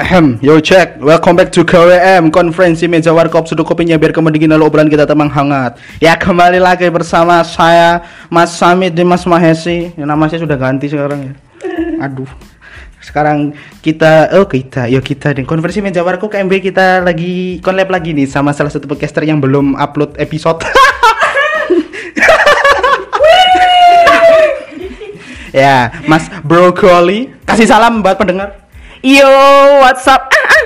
Ahem, yo check. Welcome back to KWM Konferensi Meja Warkop Sudut kopinya biar kemudian lalu obrolan kita temang hangat. Ya kembali lagi bersama saya Mas Samit dan Mas Mahesi. Ya, nama saya sudah ganti sekarang ya. Aduh. Sekarang kita oh kita yo kita di konferensi meja warkop KMB kita lagi collab lagi nih sama salah satu podcaster yang belum upload episode. ya, Mas Brokoli kasih salam buat pendengar. Yo, what's up? Ah, ah.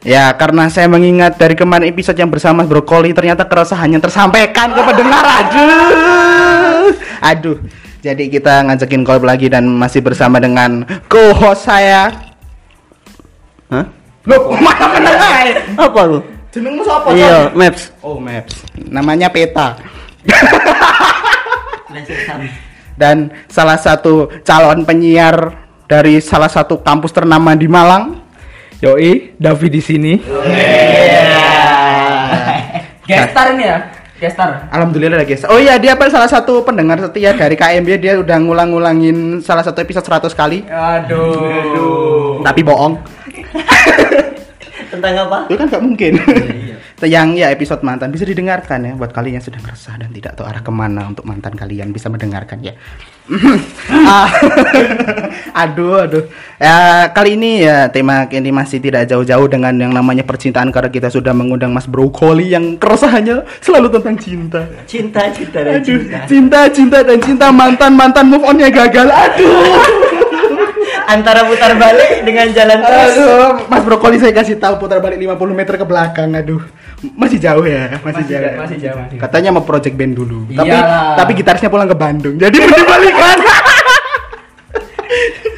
Ya, karena saya mengingat dari kemarin episode yang bersama Brokoli ternyata keresahannya tersampaikan ke pendengar. Aduh. Aduh. Jadi kita ngajakin call lagi dan masih bersama dengan co-host saya. Hah? Loh, mana pendengar? Apa lu? Jenengmu siapa? Iya, Maps. Oh, Maps. Namanya Peta. dan salah satu calon penyiar dari salah satu kampus ternama di Malang. Yoi, Davi di sini. Gestar ini ya, gestar. Alhamdulillah ada guys. Oh iya, dia apa salah satu pendengar setia dari KMB dia udah ngulang-ngulangin salah satu episode 100 kali. Aduh. Tapi bohong. Tentang apa? Itu kan gak mungkin. yang ya episode mantan bisa didengarkan ya buat kalian yang sedang resah dan tidak tahu arah ke mana untuk mantan kalian bisa mendengarkan ya. Ah, aduh, aduh. Ya kali ini ya tema ini masih tidak jauh-jauh dengan yang namanya percintaan karena kita sudah mengundang Mas Brokoli yang keresahannya selalu tentang cinta. Cinta, cinta dan Aduh, cinta. cinta, cinta dan cinta mantan mantan move onnya gagal. Aduh. Antara putar balik dengan jalan terus. Aduh, Mas Brokoli saya kasih tahu putar balik 50 meter ke belakang. Aduh. Masih jauh ya, masih, Masih jauh. ja- masih jauh. Katanya mau project band dulu. Tapi Iyalah. tapi gitarisnya pulang ke Bandung. Jadi dibalikan.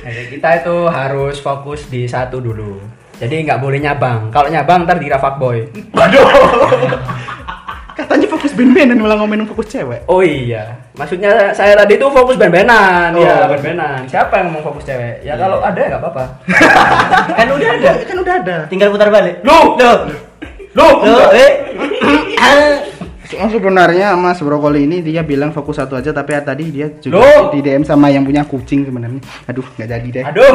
Jadi kita itu harus fokus di satu dulu. Jadi nggak boleh nyabang. Kalau nyabang ntar dira fuckboy. Waduh. Katanya fokus band-bandan malah ngomongin fokus cewek. Oh iya, maksudnya saya tadi itu fokus band-bandan. Oh. Iya, band-bandan. Siapa yang ngomong fokus cewek? Ya kalau ada ya nggak apa-apa. Kan udah ada. Kan udah ada. Tinggal putar balik. Loh, Loh. loh, Loh, eh. Sebenarnya Mas Brokoli ini dia bilang fokus satu aja tapi tadi dia juga Loh. di DM sama yang punya kucing sebenarnya. Aduh, nggak jadi deh. Aduh,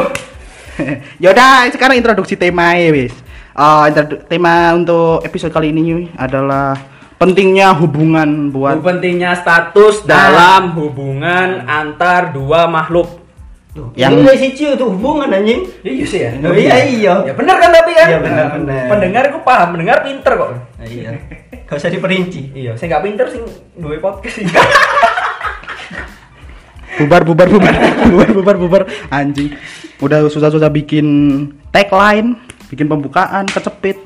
Yaudah, sekarang introduksi tema ya, wis. Eh, introdu- tema untuk episode kali ini adalah pentingnya hubungan buat pentingnya status dalam hubungan antar dua makhluk. Yang- yang sih itu hubungan anjing. Iya sih ya. Oh, iya iya. Ya bener kan tapi kan? Iya, bener, bener. Pendengar aku paham, pendengar pinter kok. Ah, Iya. Gak usah diperinci. Iya, saya nggak pinter sih duwe podcast sih. bubar bubar bubar bubar bubar bubar anjing. Udah susah-susah bikin tagline, bikin pembukaan kecepit.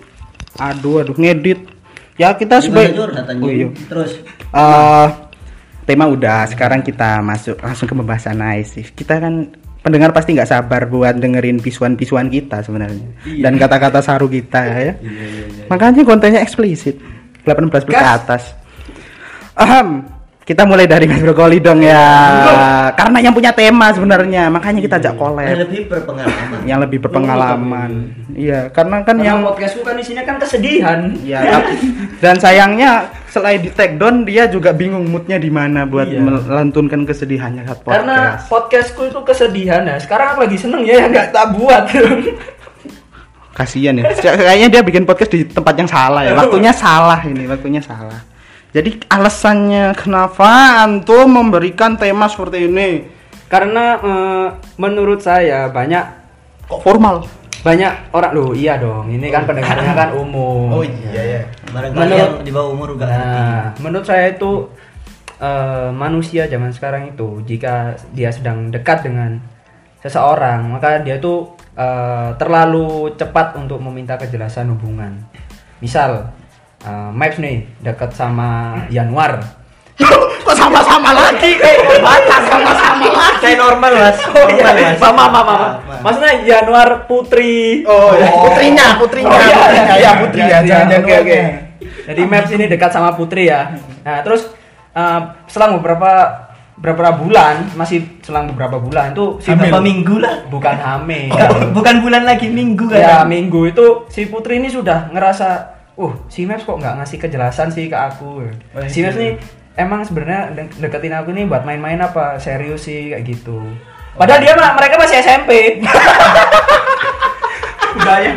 Aduh aduh ngedit. Ya kita sebagai Oh, iya. Terus Eh, tema udah, sekarang kita masuk langsung ke pembahasan nice. Kita kan pendengar pasti nggak sabar buat dengerin pisuan-pisuan kita sebenarnya dan kata-kata saru kita ya. Makanya kontennya eksplisit, 18 plus ke atas. Ahem, kita mulai dari Mas Brokoli dong ya, karena yang punya tema sebenarnya, makanya kita ajak yang collab lebih berpengalaman. yang lebih berpengalaman. Iya, karena kan Karena yang podcastku kan isinya kan kesedihan. Ya, tapi- dan sayangnya selain di take down dia juga bingung moodnya di mana buat Iya. melantunkan kesedihannya saat podcast. Karena podcastku itu kesedihan ya. Sekarang aku lagi seneng ya yang nggak tak buat. Kasian ya. Kayaknya dia bikin podcast di tempat yang salah ya. Waktunya salah ini, waktunya salah. Jadi alasannya kenapa antum memberikan tema seperti ini? Karena eh, menurut saya banyak Kok formal? banyak orang loh iya dong ini kan pendengarnya kan umum ya. Barangkali Menurut- yang di bawah umur juga Nah, menurut saya itu eh, manusia zaman sekarang itu jika dia sedang dekat dengan seseorang, maka dia tuh eh, terlalu cepat untuk meminta kejelasan hubungan. Misal, eh, Maps nih dekat sama Januar. Kok sama-sama lagi baca sama-sama lagi. Kayak normal mas. Oh iya, Normal, Mas. mama, mama. Maksudnya Januar Putri. Oh, ya. putrinya, putrinya. Oh, iya, iya, ya, putri ya, jangan oke, oke. oke. Jadi Maps ini dekat sama Putri ya. Nah, terus eh, selang beberapa beberapa bulan, masih selang beberapa bulan itu si Berapa minggu lah. bukan hamil. Bukan- Bukan bulan lagi minggu kan. ya minggu itu si Putri ini sudah ngerasa, uh si Maps kok nggak ngasih kejelasan sih ke aku. Si Maps nih emang sebenarnya de- deketin aku nih buat main-main apa serius sih kayak gitu. Padahal dia mah mereka masih SMP. Gaya.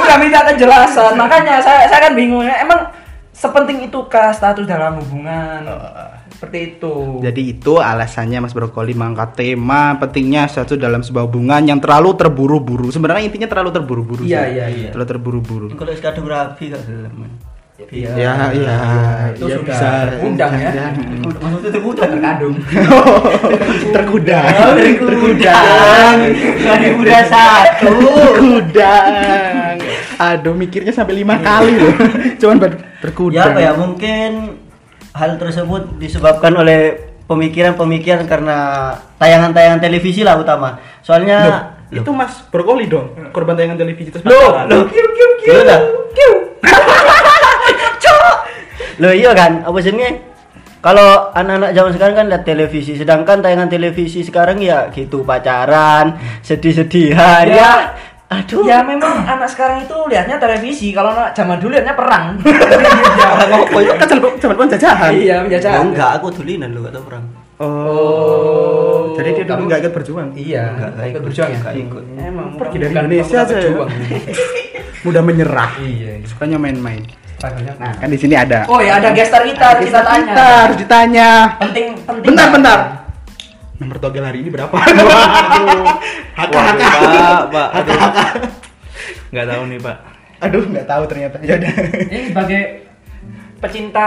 Enggak minta kejelasan, makanya saya saya kan bingung ya. Emang sepenting itukah status dalam hubungan? Seperti itu. Jadi itu alasannya Mas Brokoli mengangkat tema pentingnya satu dalam sebuah hubungan yang terlalu terburu-buru. Sebenarnya intinya terlalu terburu-buru. Iya, iya, iya. Terlalu terburu-buru. Kalau gak gelem. Iya. Ya, iya. Itu iya, sudah bisa. undang ya. Iya. Maksudnya itu udah Terkadung. Terkudang. Terkudang. Dari udah satu. Terkudang. Aduh, mikirnya sampai lima kali loh. Cuman buat terkudang. Ya apa ya mungkin hal tersebut disebabkan oleh pemikiran-pemikiran karena tayangan-tayangan televisi lah utama. Soalnya Loh, itu Mas Brokoli dong, korban tayangan televisi terus Loh, pacaran. loh. Loh, dah. Loh iya kan, apa sih Kalau anak-anak zaman sekarang kan lihat televisi, sedangkan tayangan televisi sekarang ya gitu pacaran, sedih-sedihan ya. Ya. Aduh. Ya memang anak sekarang itu lihatnya televisi, kalau anak zaman dulu lihatnya perang. Oh, itu kan zaman penjajahan. iya, Oh, penjajahan. enggak, aku tulinan lu gak tau perang. Oh, jadi dia dulu Kamu- nggak ikut berjuang. Iya, Enggak, enggak ikut ikut. berjuang ya. Enggak ikut. Emang Pergi dari Indonesia aja ya. berjuang. Mudah menyerah. Iya. iya. Sukanya main-main. Nah, kan di sini ada. Oh ya ada gestar kita, kita tanya. Kita harus ditanya. Penting penting. Bentar, bentar. Nomor togel hari ini berapa? Haka, Waduh, haka. Pak, Pak. Aduh. Nggak tahu nih, Pak. Aduh, nggak tahu ternyata. Ya udah. Ini sebagai pecinta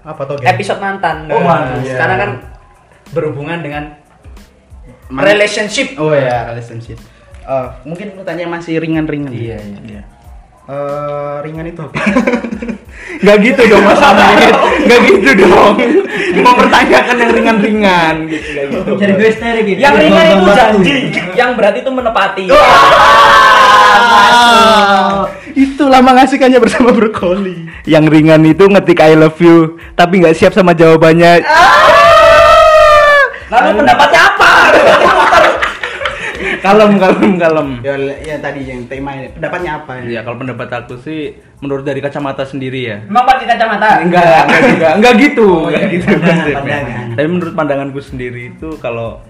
Apa togel? episode mantan. Oh, Nah, mantan, iya. Sekarang kan berhubungan dengan Man- relationship. Oh ya, relationship. Eh, mungkin lu tanya masih ringan-ringan. Iya, iya. Eh, ringan itu apa? Nggak gitu dong, Mas Amit. Nggak gitu dong. Mempertanyakan yang ringan-ringan gitu. Nggak gitu. Jadi gue gitu. Yang ringan itu janji, yang berat itu menepati. Ah, itulah mengasihkannya bersama brokoli. Yang ringan itu ngetik I love you, tapi nggak siap sama jawabannya. Lalu pendapatnya apa? kalem, kalem, kalem. Ya, ya tadi yang tema ini. Pendapatnya apa Ya kalau pendapat aku sih menurut dari kacamata sendiri ya. Emang pakai kacamata? Enggak, enggak juga, enggak gitu, Oh, enggak iya, gitu pandangan, konsepnya. pandangan. Tapi menurut pandanganku sendiri itu kalau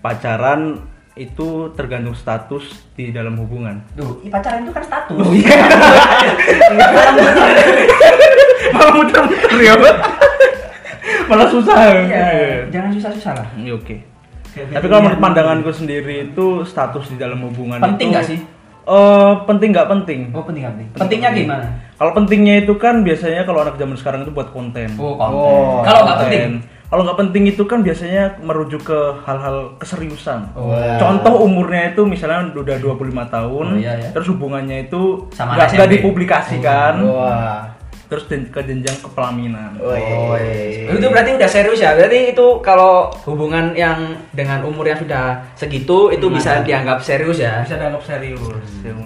pacaran itu tergantung status di dalam hubungan. Tuh, ih, pacaran itu kan status. Malah muter-muter ya, Malah susah. Iya, jangan susah-susah lah. Ya, Oke. Tapi kalau menurut pandanganku sendiri itu status di dalam hubungan Penting itu, nggak sih? Eh, penting nggak penting? Oh, penting penting. Pentingnya gimana? Kalau pentingnya itu kan biasanya kalau anak zaman sekarang itu buat konten. Oh, konten. Oh, Kalau nggak penting. Kalau nggak penting itu kan biasanya merujuk ke hal-hal keseriusan. Oh. Contoh umurnya itu misalnya udah 25 tahun, Oh, iya, iya. terus hubungannya itu nggak nggak SMP. Terus ke jenjang kepelaminan. Oh, Oh, itu berarti udah serius ya. Berarti itu kalau hubungan yang dengan umur yang sudah segitu itu bisa dianggap serius ya. Bisa dianggap serius. gitu.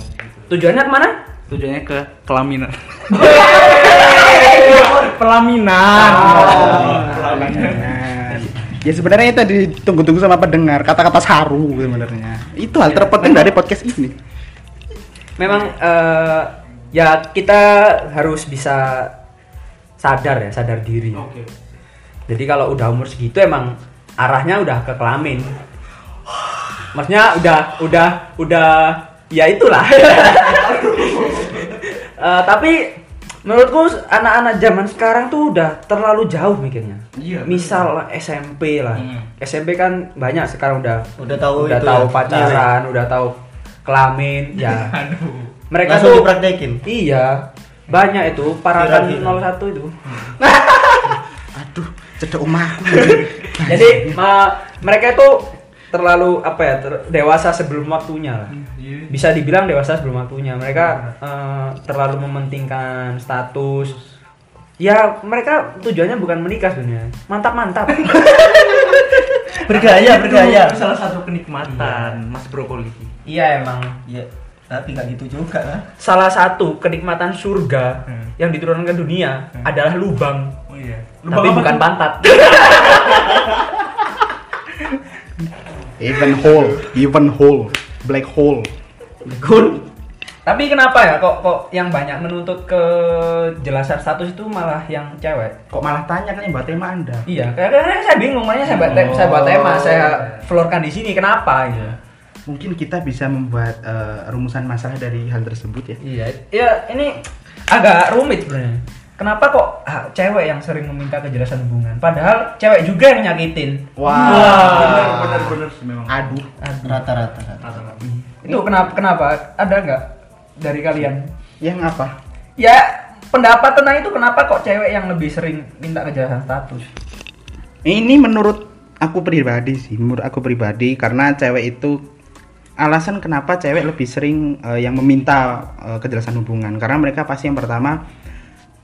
Tujuannya ke mana? Tujuannya ke kelaminan. Pelaminan. Oh, pelaminan. Ya sebenarnya itu ditunggu-tunggu sama pendengar kata-kata saru sebenarnya. Itu hal terpenting dari podcast ini. Memang eh, ya kita harus bisa sadar ya, sadar diri. Jadi kalau udah umur segitu emang arahnya udah ke kelamin. Maksudnya udah udah udah ya itulah. Eh, tapi menurutku anak-anak zaman sekarang tuh udah terlalu jauh mikirnya. Iya, Misal SMP lah. Hmm. SMP kan banyak sekarang udah Udah tahu udah itu tahu ya, pacaran, udah tahu kelamin, ya. Aduh. Mereka Langsung tuh dipraktekin. Iya. Banyak itu parakan Viral, 01 itu. Aduh, cedek omahku. Jadi ma- mereka itu terlalu apa ya ter- dewasa sebelum waktunya lah. Bisa dibilang dewasa sebelum waktunya. Mereka eh, terlalu mementingkan status. Ya mereka tujuannya bukan menikah sebenarnya. Mantap mantap. Bergaya, bergaya. Itu salah satu kenikmatan Mas Brokoli. iya emang. Iya, tapi nggak gitu juga lah. Salah satu kenikmatan surga Hmm. yang diturunkan ke dunia adalah lubang. Oh iya. tapi bukan pantat. even hole, even hole, black hole. Gun. Tapi kenapa ya kok kok yang banyak menuntut kejelasan status itu malah yang cewek? Kok malah tanya kan yang buat tema Anda? Iya, karena saya bingung makanya saya buat te- saya buat tema, saya floorkan di sini kenapa gitu. Mungkin kita bisa membuat eh, rumusan masalah dari hal tersebut ya. Iya, ya ini agak rumit sebenarnya. Kenapa kok ah, cewek yang sering meminta kejelasan hubungan? Padahal cewek juga yang nyakitin. Benar benar benar memang. Aduh. Rata-rata. rata. Itu kenapa? Kenapa? Ada nggak dari kalian? Yang apa? Ya pendapat tentang itu kenapa kok cewek yang lebih sering minta kejelasan status? Ini menurut aku pribadi sih, menurut aku pribadi karena cewek itu alasan kenapa cewek lebih sering eh, yang meminta eh, kejelasan hubungan karena mereka pasti yang pertama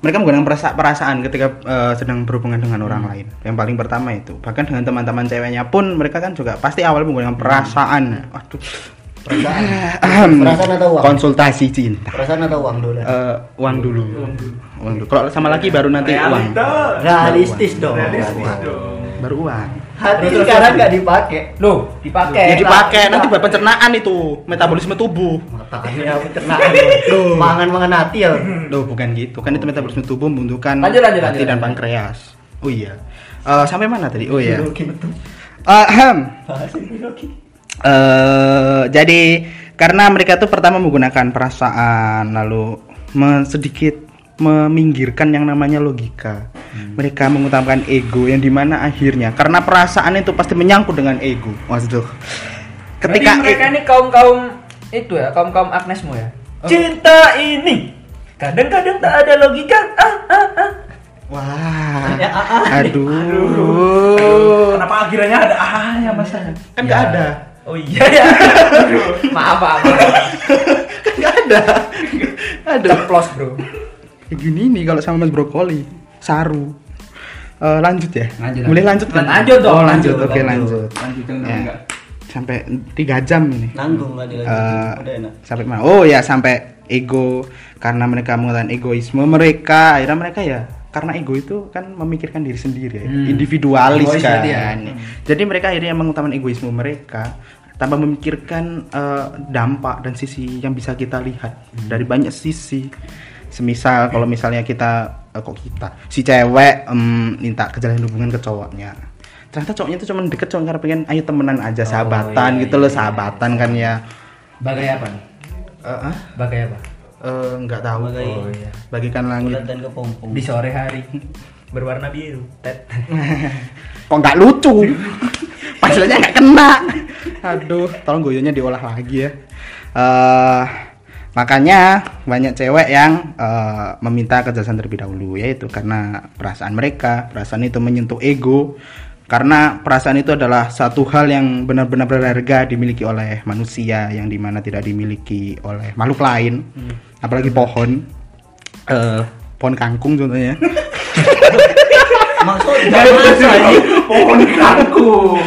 mereka menggunakan perasa- perasaan ketika eh, sedang berhubungan dengan orang lain. Yang paling pertama itu. Bahkan dengan teman-teman ceweknya pun mereka kan juga pasti awal menggunakan perasaan. Waduh. Perasaan. Ahem. Perasaan atau uang? Konsultasi cinta. Perasaan atau uang dulu? Eh, uang dulu. Uang dulu. Kalau sama lagi baru nanti uang. Realistis dong. Baru uang. Hati sekarang nggak dipakai. Loh, dipakai. Ya dipakai nanti buat pencernaan itu, metabolisme tubuh. Makanya pencernaan. Mangan-mangan hati ya. Loh, bukan gitu. Kan itu metabolisme tubuh membutuhkan Lanjut, lanjut, hati lanjut, dan pankreas. Oh iya. Eh, sampai mana tadi? Oh iya. Betul. Ahem. Eh, jadi karena mereka tuh pertama menggunakan perasaan lalu sedikit meminggirkan yang namanya logika. Mereka mengutamakan ego yang di mana akhirnya karena perasaan itu pasti menyangkut dengan ego. Waduh. Ketika Berarti mereka e- ini kaum kaum itu ya, kaum kaum Agnesmu ya. Cinta ini kadang-kadang tak ada logika. Ah, ah, ah. Wah. Ya, ah, ah. Aduh. Kenapa akhirnya ada ah ya masanya? Kan nggak ada. Oh iya ya. maaf, maaf. maaf. Kan nggak ada. Aduh. Ceplos, Bro. Kayak gini nih kalau sama Mas Brokoli. Saru. Eh, lanjut ya? Lanjut, Boleh lanjut. lanjut kan? Lanjut dong, Oh, lanjut. lanjut, Oke, lanjut. lanjut. Lanjutin Ya. enggak? Sampai tiga jam ini. Nanggung lah. Udah enak. sampai mana? Oh ya sampai ego karena mereka mengatakan egoisme mereka akhirnya mereka ya karena ego itu kan memikirkan diri sendiri ya, Hmm. individualis Egois kan. ya. Jadi mereka akhirnya mengutamakan egoisme mereka tanpa memikirkan eh, dampak dan sisi yang bisa kita lihat dari banyak sisi. Semisal kalau misalnya kita eh, kok kita si cewek em, minta kejelasan hubungan ke cowoknya. Ternyata cowoknya itu cuma deket cuma karena pengen ayo temenan aja sahabatan iya, gitu iya, loh iya. sahabatan kan ya. Bagai apa nih? Eh, ah? Bagai apa? Eh, nggak tahu. Bagai- Oh iya. Bagikan langit. Bulan dan kepompong. Di sore hari berwarna biru. Tet. Kok nggak lucu? Pasalnya nggak kena. Aduh, tolong goyonya diolah lagi ya. Eh, makanya banyak cewek yang eh, meminta kejelasan terlebih dahulu yaitu karena perasaan mereka, perasaan itu menyentuh ego. Karena perasaan itu adalah satu hal yang benar-benar berharga dimiliki oleh manusia yang di mana tidak dimiliki oleh makhluk lain, apalagi pohon, Eh, pohon kangkung contohnya. Maksudnya Pohon kangkung.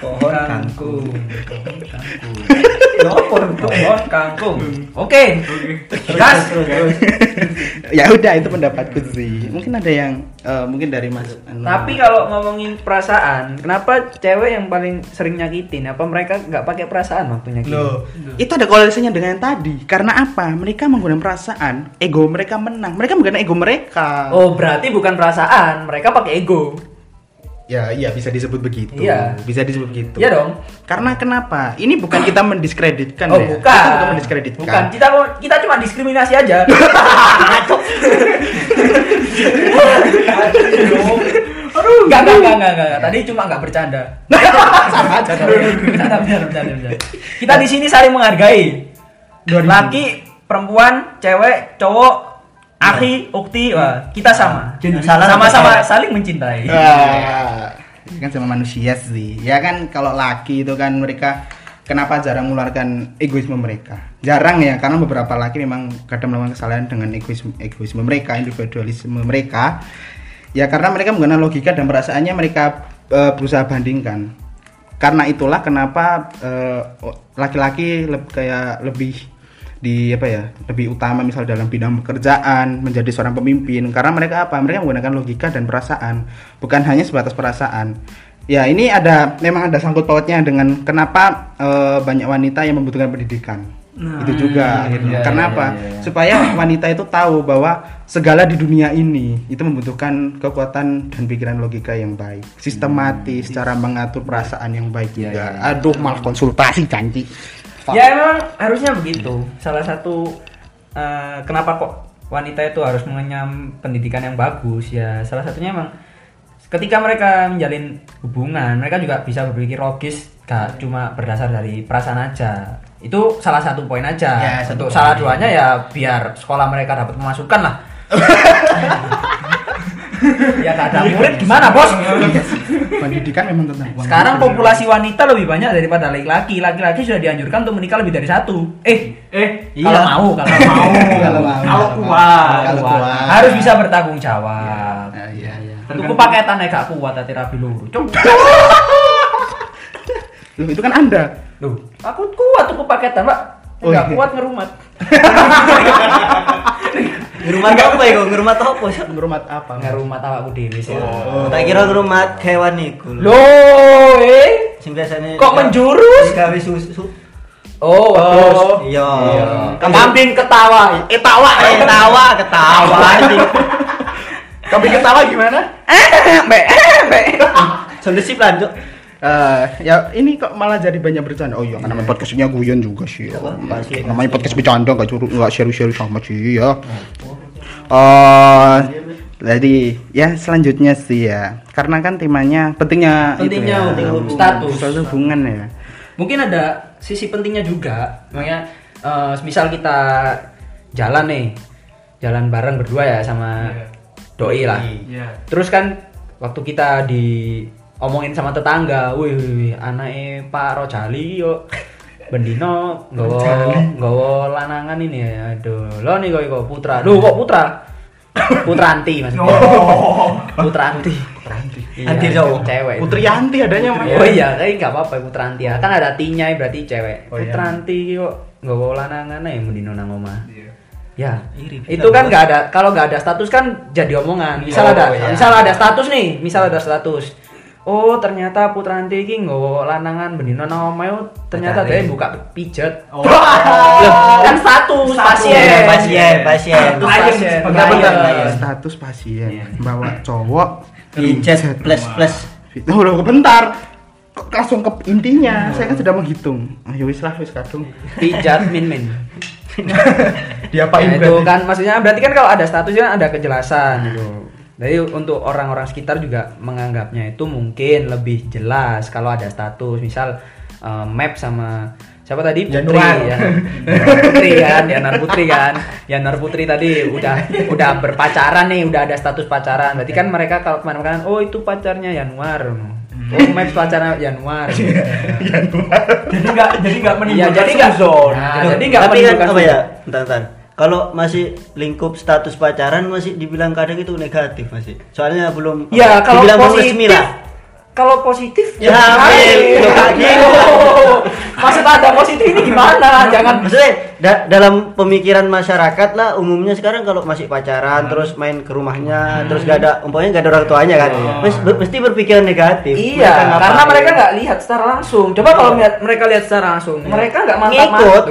pohon kangkung. Lapor tuh. Pohon kangkung. Oke. Gas. Ya udah itu pendapatku sih. Mungkin ada yang eh, mungkin dari Mas. Anu. Tapi kalau ngomongin perasaan, kenapa cewek yang paling sering nyakitin? Apa mereka nggak pakai perasaan waktu nyakitin? Loh, itu ada korelasinya dengan yang tadi. Karena apa? Mereka menggunakan perasaan, ego mereka menang. Mereka menggunakan ego mereka. Oh, berarti bukan perasaan, mereka pakai ego. Ya, iya bisa disebut begitu. Iya. Bisa disebut begitu. Iya dong. Karena kenapa? Ini bukan kita mendiskreditkan Oh, ya. bukan. Kita bukan mendiskreditkan. Bukan, kita kita cuma diskriminasi aja. Aduh, enggak, enggak, enggak, enggak, enggak. Tadi cuma enggak bercanda. Sama aja dong. Bercanda, bercanda, bercanda, bercanda. Kita di sini saling menghargai. Laki, perempuan, cewek, cowok, akhi, ukti, wah, kita sama. Salah Sama-sama sama saling mencintai. Ah, kan sama manusia sih. Ya kan kalau laki itu kan mereka kenapa jarang mengeluarkan egoisme mereka? Jarang ya karena beberapa laki memang kadang melakukan kesalahan dengan egoisme egoisme mereka, individualisme mereka. Ya karena mereka menggunakan logika dan perasaannya mereka eh, berusaha bandingkan. Karena itulah kenapa eh, laki-laki leb- kayak lebih di apa ya lebih utama misal dalam bidang pekerjaan menjadi seorang pemimpin karena mereka apa mereka menggunakan logika dan perasaan bukan hanya sebatas perasaan ya ini ada memang ada sangkut pautnya dengan kenapa eh, banyak wanita yang membutuhkan pendidikan itu juga akhirnya. iya, Karena iya, apa? iya, iya. Supaya wanita itu tahu bahwa segala di dunia ini itu membutuhkan kekuatan dan pikiran logika yang baik, sistematis, cara mengatur perasaan yang baik Iya, juga. iya, iya. Aduh, malah konsultasi cantik. Ya emang harusnya begitu. Salah satu eh, kenapa kok wanita itu harus mengenyam pendidikan yang bagus? Ya salah satunya emang ketika mereka menjalin hubungan mereka juga bisa berpikir logis gak cuma berdasar dari perasaan aja. Itu salah satu poin aja. Ya, satu untuk poin. salah duanya ya biar sekolah mereka dapat pemasukan lah ya gak ada murid gimana bos Pendidikan memang tentang uang. sekarang populasi wanita lebih banyak daripada laki-laki laki-laki sudah dianjurkan untuk menikah lebih dari satu eh Eh, kalau mau kalau mau Kalau mau. Kalau kuat. Kalau kuat. harus bisa bertanggung jawab Ah, iya, iya. tuku paketan nek gak kuat hati rapi luru. Loh, itu kan Anda. Loh, aku kuat tuku paketan pak Oh, Gak iya. kuat ngerumat Ngerumat apa ya kok? Ngerumat apa sih? Ngerumat apa? Ngerumat awakku dewi sih Oh. Tak kira ngerumat hewan iku. lho. Loh, eh Sing biasanya Kok menjurus? Gawe susu. Oh, waduh. Iya. Kambing ketawa. Eh tawa. Eh, tawa ketawa. Kambing ketawa gimana? Sampai sip lanjut. Eh, ya ini kok malah jadi banyak bercanda. Oh iya, kan namanya podcastnya guyon juga sih. Ya. pasti. Namanya podcast bercanda nggak curu nggak share share sama sih ya. Eh, jadi ya selanjutnya sih ya, karena kan temanya pentingnya itu Pentingnya ya, untuk hubungan. status. Status hubungan ya. Mungkin ada sisi pentingnya juga. Makanya eh, misal kita jalan nih. Jalan bareng berdua ya sama doi lah. Iya. Terus kan waktu kita di omongin sama tetangga, wih, wih, wih anaknya Pak Rojali yo Bendino nggawa nggawa lanangan ini ya. Aduh, lo nih kok putra. Loh, kok putra? Putranti Mas. Putranti. Putranti. Anti jauh. Cewek. Putri Yanti adanya mah. Oh iya, tapi nggak apa-apa Putranti ya. Kan ada tinya berarti cewek. Oh, iya. Putranti kok nggawa lanangan aja Bendino nang omah. Ya, Iri, itu kan nggak ada kalau nggak ada status kan jadi omongan. Misal Oh, ada, iya. misal ada status nih, misal ada status. Oh ternyata Putranti iki nggawa lanangan bendino nang omahe ternyata dia buka pijat. Oh. Loh, kan status, Status. pasien. Pasien, pasien. Status pasien. Bentar, bentar. Klien. Status pasien bawa cowok Pijet plus plus. Oh, udah bentar. Kok langsung ke intinya? Saya kan sudah menghitung. Ayo wis lah wis kadung. Pijat min min. Diapain Nah, itu kan maksudnya berarti kan kalau ada statusnya ada kejelasan gitu. Jadi untuk orang-orang sekitar juga menganggapnya itu mungkin lebih jelas kalau ada status, misal eh, map sama siapa tadi Putri Januar. ya. Yanar Putri kan, Yanar Putri kan. Yanar Putri tadi udah udah berpacaran nih, udah ada status pacaran. Berarti kan mereka kalau ke mana-mana oh itu pacarnya Januar. Oh, Maps pacarnya Januar. Jadi nggak jadi nggak Iya, menimbulkan jadi nggak suzon. Nah, jadi nggak tapi kan menimbulkan apa ya? bentar. Kalau masih lingkup status pacaran masih dibilang kadang itu negatif masih. Soalnya belum Ya kalau dibilang belum positif, resmi lah. kalau positif Ya, lo kayak gitu. Maksud ada positif ini gimana? Jangan Maksudnya da- dalam pemikiran masyarakat lah umumnya sekarang kalau masih pacaran terus main ke rumahnya terus gak ada umpamanya gak ada orang tuanya kan ber- mesti berpikiran negatif Mereka Iya, ngapain? karena mereka nggak lihat secara langsung. Coba kalau lihat- mereka lihat secara langsung, mereka nggak mantap Ngikut.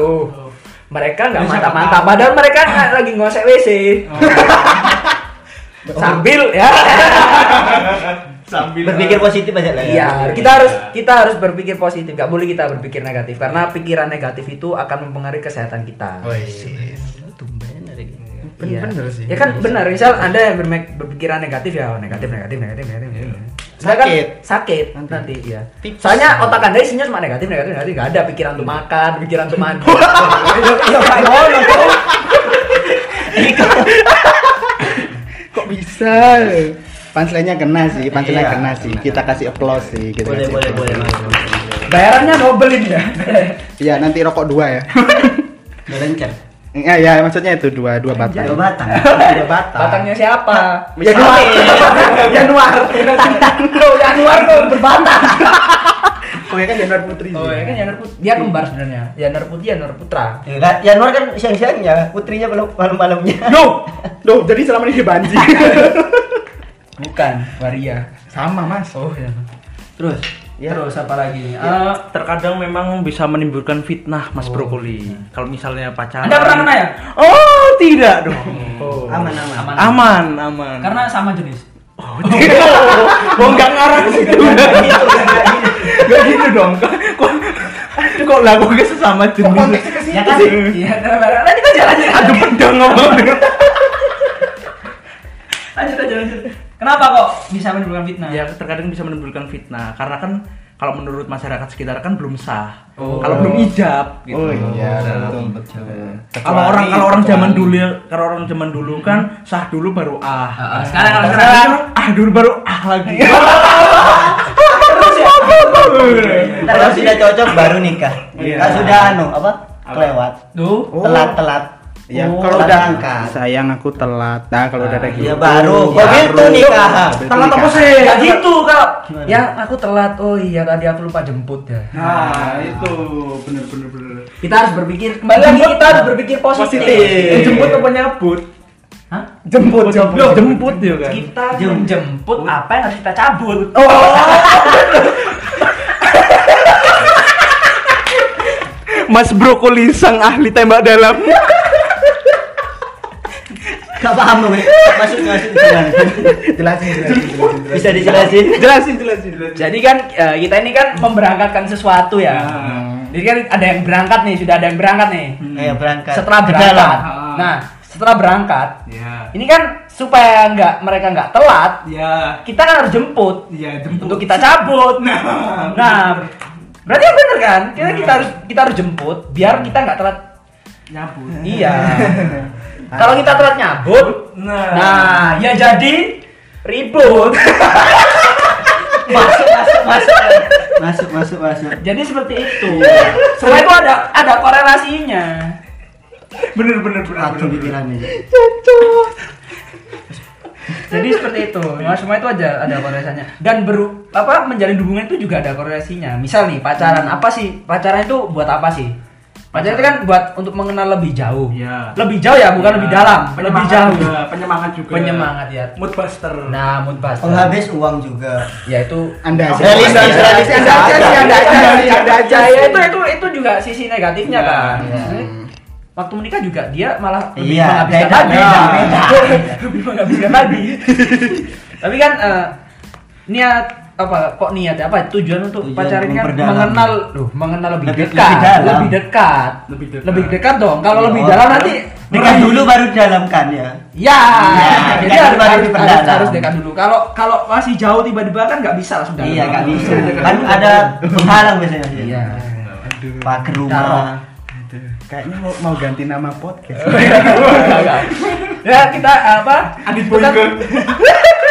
Mereka nggak siapa mantap mantap. tahu. Padahal mereka nggak lagi ngosek WC. Sambil ya. Sambil berpikir positif aja lah ya. Iya, kita harus kita harus berpikir positif. Nggak boleh kita berpikir negatif karena pikiran negatif itu akan mempengaruhi kesehatan kita. Tumben Iya. Bener sih. Ya kan benar. Misal Anda yang berpikiran negatif ya, oh, negatif, negatif, negatif, negatif. negatif. Sedangkan Sakit. sakit nanti, ya. Soalnya otak Anda isinya cuma negatif, negatif, negatif. Gak ada pikiran untuk makan, pikiran untuk mandi. Iya, kayak ngono, tuh. Kok bisa? Punchline-nya kena sih, punchline Iya. kena sih. Kita kasih applause sih. Kita boleh kasih boleh applause. boleh Mas. Bayarannya ini ya. Iya, nanti rokok dua ya. Berencer. Ya, ya, maksudnya itu dua, dua batang. Dua batang. Dua batang. Batangnya siapa? Januar. Januar. Loh, Januar tuh berbatang. Oh ya kan Januar Putri. Oh, ya kan Januar Putri. Dia kembar sebenarnya. Januar Putri, Januar Putra. Ya, kan, Januar kan siang-siangnya, putrinya belum malam-malamnya. Duh, duh, jadi selama ini banji. Bukan, Waria. Sama mas. Oh, ya. Terus Terus apa lagi? Eh, Terkadang memang bisa menimbulkan fitnah Mas Brokoli. Kalau misalnya pacaran. Anda pernah kena ya? Oh, tidak dong. Oh. Aman, aman. Aman. Aman, aman. Karena sama jenis. oh, enggak ngarah situ. Enggak gitu dong. Kok kok aduh, kok lakunya sesama jenis. Ya kan? Iya, nah, kita jalan aja. Aduh pedang ngomong. Lanjut aja lanjut. Kenapa kok bisa menimbulkan fitnah? ya terkadang bisa menimbulkan fitnah karena kan kalau menurut masyarakat sekitar kan belum sah. Oh. Kalau belum ijab gitu. Oh iya, Nah, betul betul. Kalau orang kalau orang zaman dulu kalau orang zaman dulu kan sah dulu baru ah. Ah, sekarang kalau sekarang sekarang ah dulu baru ah lagi. terus ya. Kalau sudah cocok baru nikah. Iya. Kalau sudah anu apa? Kelewat. Tuh. Telat-telat. Ya, Oh, kalau udah angkat. sayang aku telat. Nah, kalau udah ada gitu. Ya baru. Kok baru. gitu nikah? Telat apa sih? Ya gitu kalau Gimana? ya aku telat. Oh iya tadi aku lupa jemput ya. Nah, itu bener bener bener. Kita harus berpikir kembali lagi kita harus berpikir positif. Positif. Jemput apa nyabut? Hah? Jemput, jemput, jemput ya kan. Kita menjemput apa yang harus kita cabut. Mas Brokoli sang ahli tembak dalam. Gak paham loh, Mek. Masuk masuk? Jelasin, jelasin, jelasin. Bisa dijelasin? jelasin, jelasin, jelasin. Jadi kan eh, kita ini kan memberangkatkan sesuatu ya. Hmm. Jadi kan ada yang berangkat nih, sudah ada yang berangkat nih. Ayo berangkat. Setelah berangkat. dalam. Ah. Nah, setelah berangkat, Ya. ini kan supaya nggak mereka nggak telat, Ya. kita kan harus jemput Ya, jemput. untuk kita cabut. Nah, Nah, berarti yang bener kan? Kita kita harus kita harus jemput biar kita nggak telat. nyabut. Iya. Kalau kita telat nyabut, Nah. nah ya jadi ribut. Masuk masuk masuk. Masuk masuk masuk. jadi seperti itu. Semua itu ada ada korelasinya. bener bener bener. Bener. pikirannya. Jadi seperti itu. Nah, semua itu aja ada korelasinya. Dan beru apa menjalin hubungan itu juga ada korelasinya. Misal nih pacaran apa sih? Pacaran itu buat apa sih? Pacaran itu kan buat untuk mengenal lebih jauh. Iya. Lebih jauh ya, bukan Ya. lebih dalam, lebih jauh. juga, penyemangat juga. Penyemangat ya. Mood buster. Nah, mood buster. Penghabis uang juga. Ya itu Anda aja. Realistis, Anda aja. realistis. Anda aja sih, Anda aja sih, Anda aja ya, itu itu itu juga sisi negatifnya Iya. kan. Iya. Waktu menikah juga dia malah lebih Iya, menghabiskan beda, lagi. beda, beda. lebih menghabiskan lagi. Tapi kan eh, niat apa kok niat ya? apa tujuan untuk Tujuan pacaran kan mengenal loh mengenal lebih, Lebih- dekat lebih dalam. lebih dekat Lebih dekat. lebih dekat dong kalau Iya, lebih oh, dalam nanti Nikah dulu baru dalamkan ya. ya Iya, jadi dekat harus, baru harus, diperdalam. harus, harus dekat dulu kalau kalau masih jauh tiba-tiba kan nggak bisa langsung dalam Iya, nggak bisa. Dekat Kan dulu. ada penghalang biasanya. iya Taruh. rumah. Kayaknya mau, mau ganti nama podcast. ya kita apa Adit itu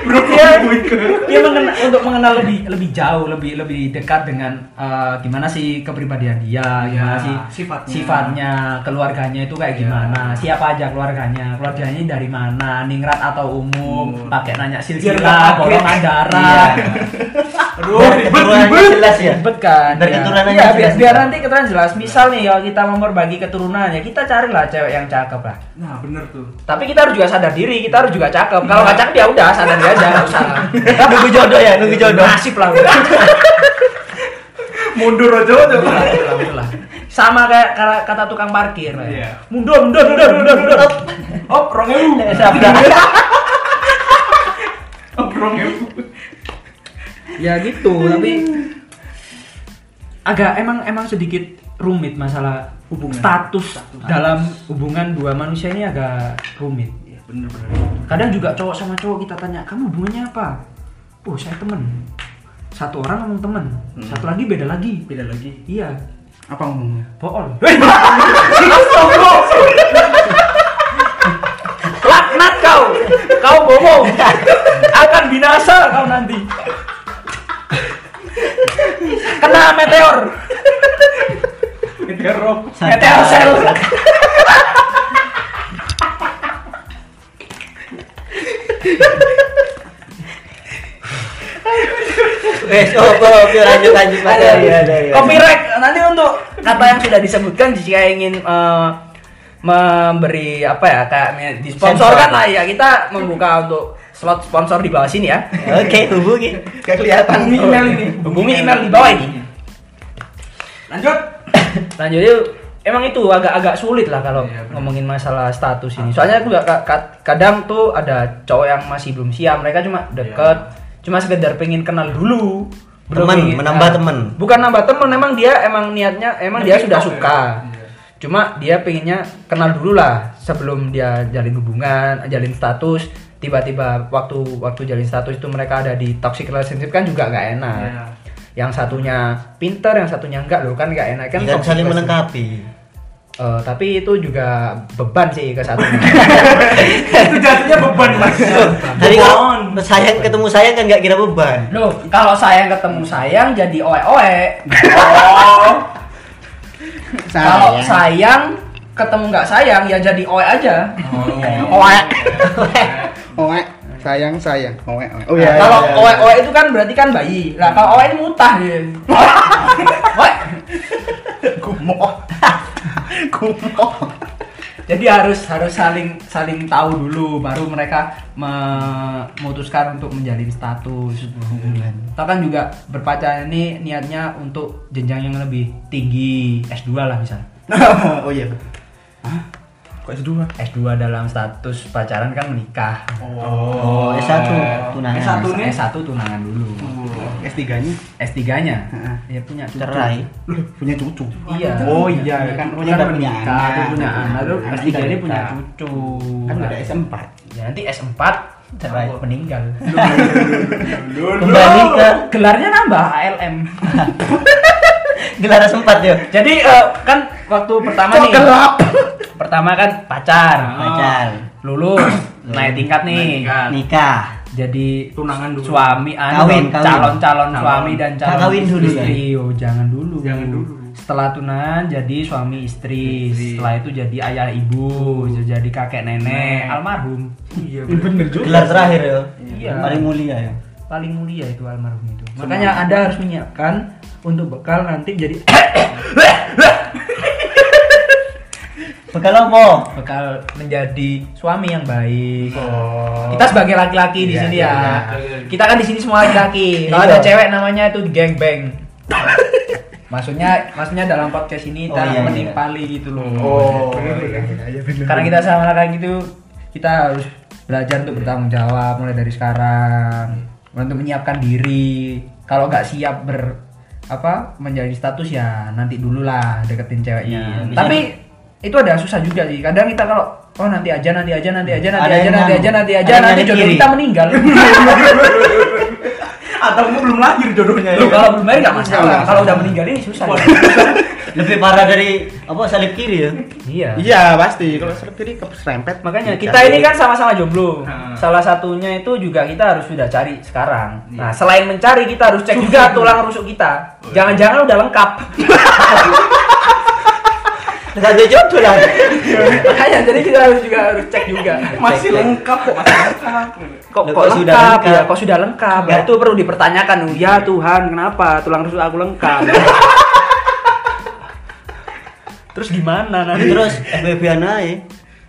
Iya. Boyke. dia mengenal untuk mengenal lebih lebih jauh lebih lebih dekat dengan eh, gimana sih kepribadian dia gimana Ya, sih sifatnya. sifatnya keluarganya itu kayak Ya. gimana siapa aja keluarganya keluarganya dari mana ningrat atau umum Hmm. pakai nanya silsilah golongan Iya. darah Aduh, ribet keturunannya ribet. jelas ya. ribet kan Biar ya. keturunannya Iya, biar, jelas. biar nanti keturunan jelas misal nih kalau kita mau berbagi keturunan ya kita carilah cewek yang cakep lah Nah, bener tuh. tapi kita harus juga sadar diri kita harus juga cakep kalau nggak cakep ya udah sadar diri aja nggak usah Nunggu jodoh ya, nunggu jodoh. nasib lah Mundur aja aja. Alhamdulillah, alhamdulillah. sama kayak kata, tukang parkir ya. Iya. mundur mundur mundur mundur mundur Op, rong ewu. Eh, sabda. Op, rong ewu. Ya gitu tapi agak emang emang sedikit rumit masalah Hubungan. status dalam hubungan dua manusia ini agak rumit. Iya, bener bener. kadang juga cowok sama cowok kita tanya kamu hubungannya apa? Oh saya temen. Satu orang ngomong temen satu lagi beda lagi. Beda lagi. iya. Apa ngomongnya? bohong laknat kau. Kau bohong. Akan binasa kau nanti kena meteor Meteor. meteor sel Wes, oh, oh, yuk, lanjut lanjut. Ada, ada. Copyright nanti untuk kata yang sudah disebutkan jika ingin eh, memberi apa ya kayak disponsorkan lah ya kita membuka untuk slot sponsor di bawah sini ya. Oke, hubungi. Gak kelihatan Hubungi email ini. Hubungi email di bawah ini. Lanjut. Lanjut yuk. Emang itu agak-agak sulit lah kalau Iya, ngomongin masalah status ini. Soalnya aku ka- kadang tuh ada cowok yang masih belum siap. Mereka cuma deket, cuma sekedar pengen kenal dulu. Ingin- menambah nah, temen. Bukan nambah temen, emang dia emang niatnya emang dia sudah TikTok ya? suka. Iya. Cuma dia pengennya kenal dulu lah sebelum dia jalin hubungan, jalin status. Tiba-tiba waktu waktu jalin status itu mereka ada di toxic relationship kan juga nggak enak. Iya. Yang satunya pinter, yang satunya enggak loh kan nggak enak kan. Kan toxic saling melengkapi. Eh, tapi itu juga beban sih ke satunya. Itu jatuhnya beban mas. Tadi kalau sayang ketemu sayang kan nggak kira beban. Loh, kalau sayang ketemu sayang jadi oe-oe. Oh. Kalau sayang ketemu nggak sayang ya jadi oe aja. Oe. Oe. Sayang sayang. Oe. oe. Oh iya. kalau iya, iya. oe-oe itu kan berarti kan bayi. Lah kalau oe ini mutah dia. Oe. Kumoh. Kumoh. Jadi harus harus saling saling tahu dulu baru mereka memutuskan untuk menjalin status hubungan. Atau kan juga berpacaran ini niatnya untuk jenjang yang lebih tinggi S2 lah misalnya. oh iya. Hah? Kok S2? S2 dalam status pacaran kan menikah. Oh, S1 tunangan. S1 nih. S1 tunangan dulu. S3-nya S3-nya Heeh. ya punya cucu. Cerai. Loh, punya cucu. Iya. Oh iya, kan punya udah punya menikah, anak. punya anak, terus Anak S3 udah ini punya nikah. cucu. Kan udah ada S4. Ya nanti S4 Cerai. meninggal. Kembali ke Gelarnya nambah ALM. gelar sempat ya. Jadi eh, kan waktu pertama Kok nih. gelap? Pertama kan pacar. Pacar. Lulus, naik tingkat nih. Naik tingkat. Nikah. Jadi Tunangan dulu. suami anu, Kawin, kawin. calon-calon Calon. suami dan calon Kawin dulu, istri. Oh, jangan dulu. Jangan dulu. Setelah tunangan jadi suami istri. Istri. Setelah itu jadi ayah ibu, jadi kakek nenek, Nenek. almarhum. Iya Bener juga. Gelar terakhir ya. Iya. Paling mulia ya. Paling mulia itu almarhum itu. Makanya Anda harus menyiapkan untuk bekal nanti jadi Bekal apa? bekal menjadi suami yang baik. Oh. Kita sebagai laki-laki di Iya, sini iya, ya. iya. Kita kan di sini semua laki-laki. Kalau Iya. ada cewek namanya itu geng bang. maksudnya maksudnya dalam podcast ini Oh, kita iya, iya. menimpali gitu loh. Oh. Karena kita sama laki gitu, kita harus belajar untuk bertanggung jawab mulai dari sekarang. Untuk menyiapkan diri. Kalau nggak siap ber apa menjadi status ya nanti dulu lah deketin ceweknya. Iya. Tapi itu ada susah juga sih. Kadang kita kalau oh nanti aja nanti aja nanti aja nanti Ada aja nanti aja nanti aja nanti jodoh kita meninggal. Atau belum lahir jodohnya ya? kalau belum lahir nggak masalah. Nggak Kalau udah meninggal ini susah. Lebih parah dari apa salib kiri ya. Iya. Iya, pasti. Kalau serep kiri keserempet. Makanya Iya. kita ini kan sama-sama jomblo. Hmm. Salah satunya itu juga kita harus sudah cari sekarang. Nah, selain mencari kita harus cek juga tulang rusuk kita. Jangan-jangan udah lengkap. Enggak ada jodoh lah. Makanya jadi kita harus juga harus cek juga. Masih lengkap kok, masih lengkap. Kok, Loh, kok kok sudah lengkap, lengkap? ya? Kok sudah lengkap? Ya, itu perlu dipertanyakan. Ya Tuhan, kenapa tulang rusuk aku lengkap? Terus gimana nanti? Terus FBB naik.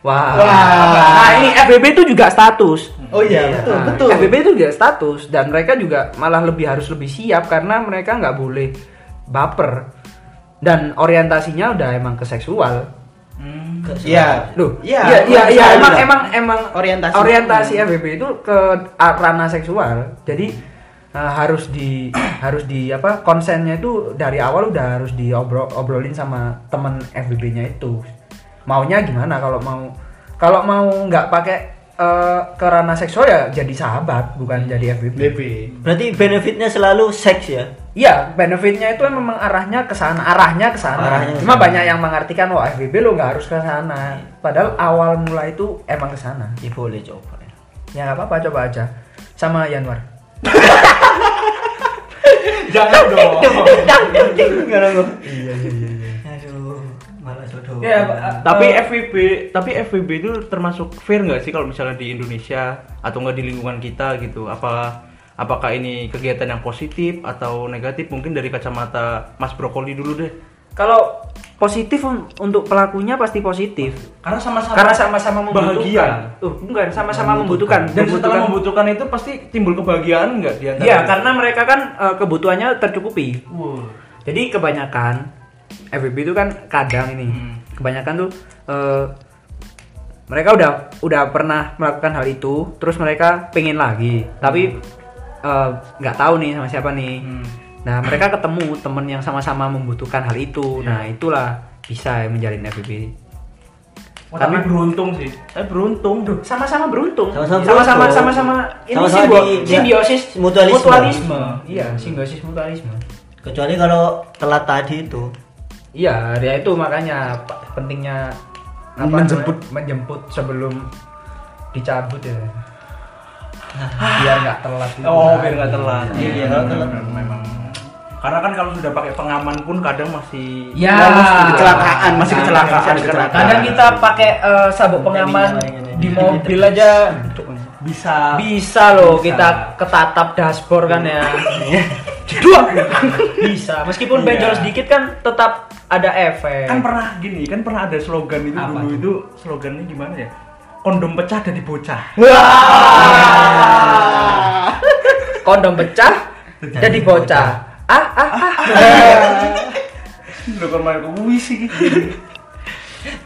Wah. Wah. Nah, ini FBB itu juga status. Oh iya, betul, Nah, betul. FBB itu juga status dan mereka juga malah lebih harus lebih siap karena mereka nggak boleh baper dan orientasinya udah emang ke seksual. Hmm. Iya. Loh, Iya, iya, iya, iya, emang emang emang Orientasi. orientasi FBB itu ke ranah seksual. Jadi eh, harus di harus di apa konsennya itu dari awal udah harus diobrol obrolin sama temen FBB-nya itu. Maunya gimana kalau mau kalau mau nggak pakai eh, ke ranah seksual ya jadi sahabat bukan jadi FBB. BB. Berarti benefitnya selalu seks ya. Iya, benefitnya itu memang arahnya ke sana, arahnya ke sana. Cuma banyak yang mengartikan wah FBB lo nggak harus ke sana. Padahal awal mula itu emang ke sana. Ya boleh coba. Ya nggak apa-apa coba aja. Sama Yanwar. Jangan dong. Iya iya iya. Aduh, malah jodoh. Ya, tapi eh, FVB tapi FVB itu termasuk fair nggak sih kalau misalnya di Indonesia atau nggak di lingkungan kita gitu apa apakah ini kegiatan yang positif atau negatif mungkin dari kacamata Mas Brokoli dulu deh kalau positif un- untuk pelakunya pasti positif Karena sama-sama karena sama-sama membutuhkan. bahagia. Uh, bukan sama-sama membutuhkan. Dan setelah membutuhkan itu pasti timbul kebahagiaan enggak di antara Iya, karena mereka kan eh, kebutuhannya tercukupi. Wow. Jadi kebanyakan FBB itu kan kadang ini, Hmm. kebanyakan tuh eh, mereka udah udah pernah melakukan hal itu, terus mereka pengen lagi, tapi eh, nggak tahu nih sama siapa nih. Hmm. Nah mereka ketemu temen yang sama-sama membutuhkan hal itu, nah itulah bisa menjalin FBB. Wah, tapi beruntung sih. Saya beruntung. Duh, sama-sama beruntung. Sama-sama sama-sama sama-sama ini di- di- simbiosis mutualisme. mutualisme. Iya, simbiosis mutualisme. Kecuali kalau telat tadi itu. Iya, ya itu makanya pentingnya apa Menjemput. menjemput sebelum dicabut ya. Biar nggak telat. Oh, biar nggak telat. Iya, kalau telat. memang. Karena kan kalau sudah pakai pengaman pun kadang masih Ya, kecelakaan, masih Nah, kecelakaan, masih kecelakaan. Kadang kita pakai eh, sabuk pengaman di mobil aja. Bisa. Bisa loh Bisa. kita ketatap dashboard kan ya. Dua. bisa, meskipun Iya. benjol sedikit kan tetap ada efek. kan pernah gini kan pernah ada slogan itu Apa dulu itu slogannya gimana ya? Kondom pecah dari bocah. Kondom pecah jadi bocah. Ah ah ah. lo kan main ke sih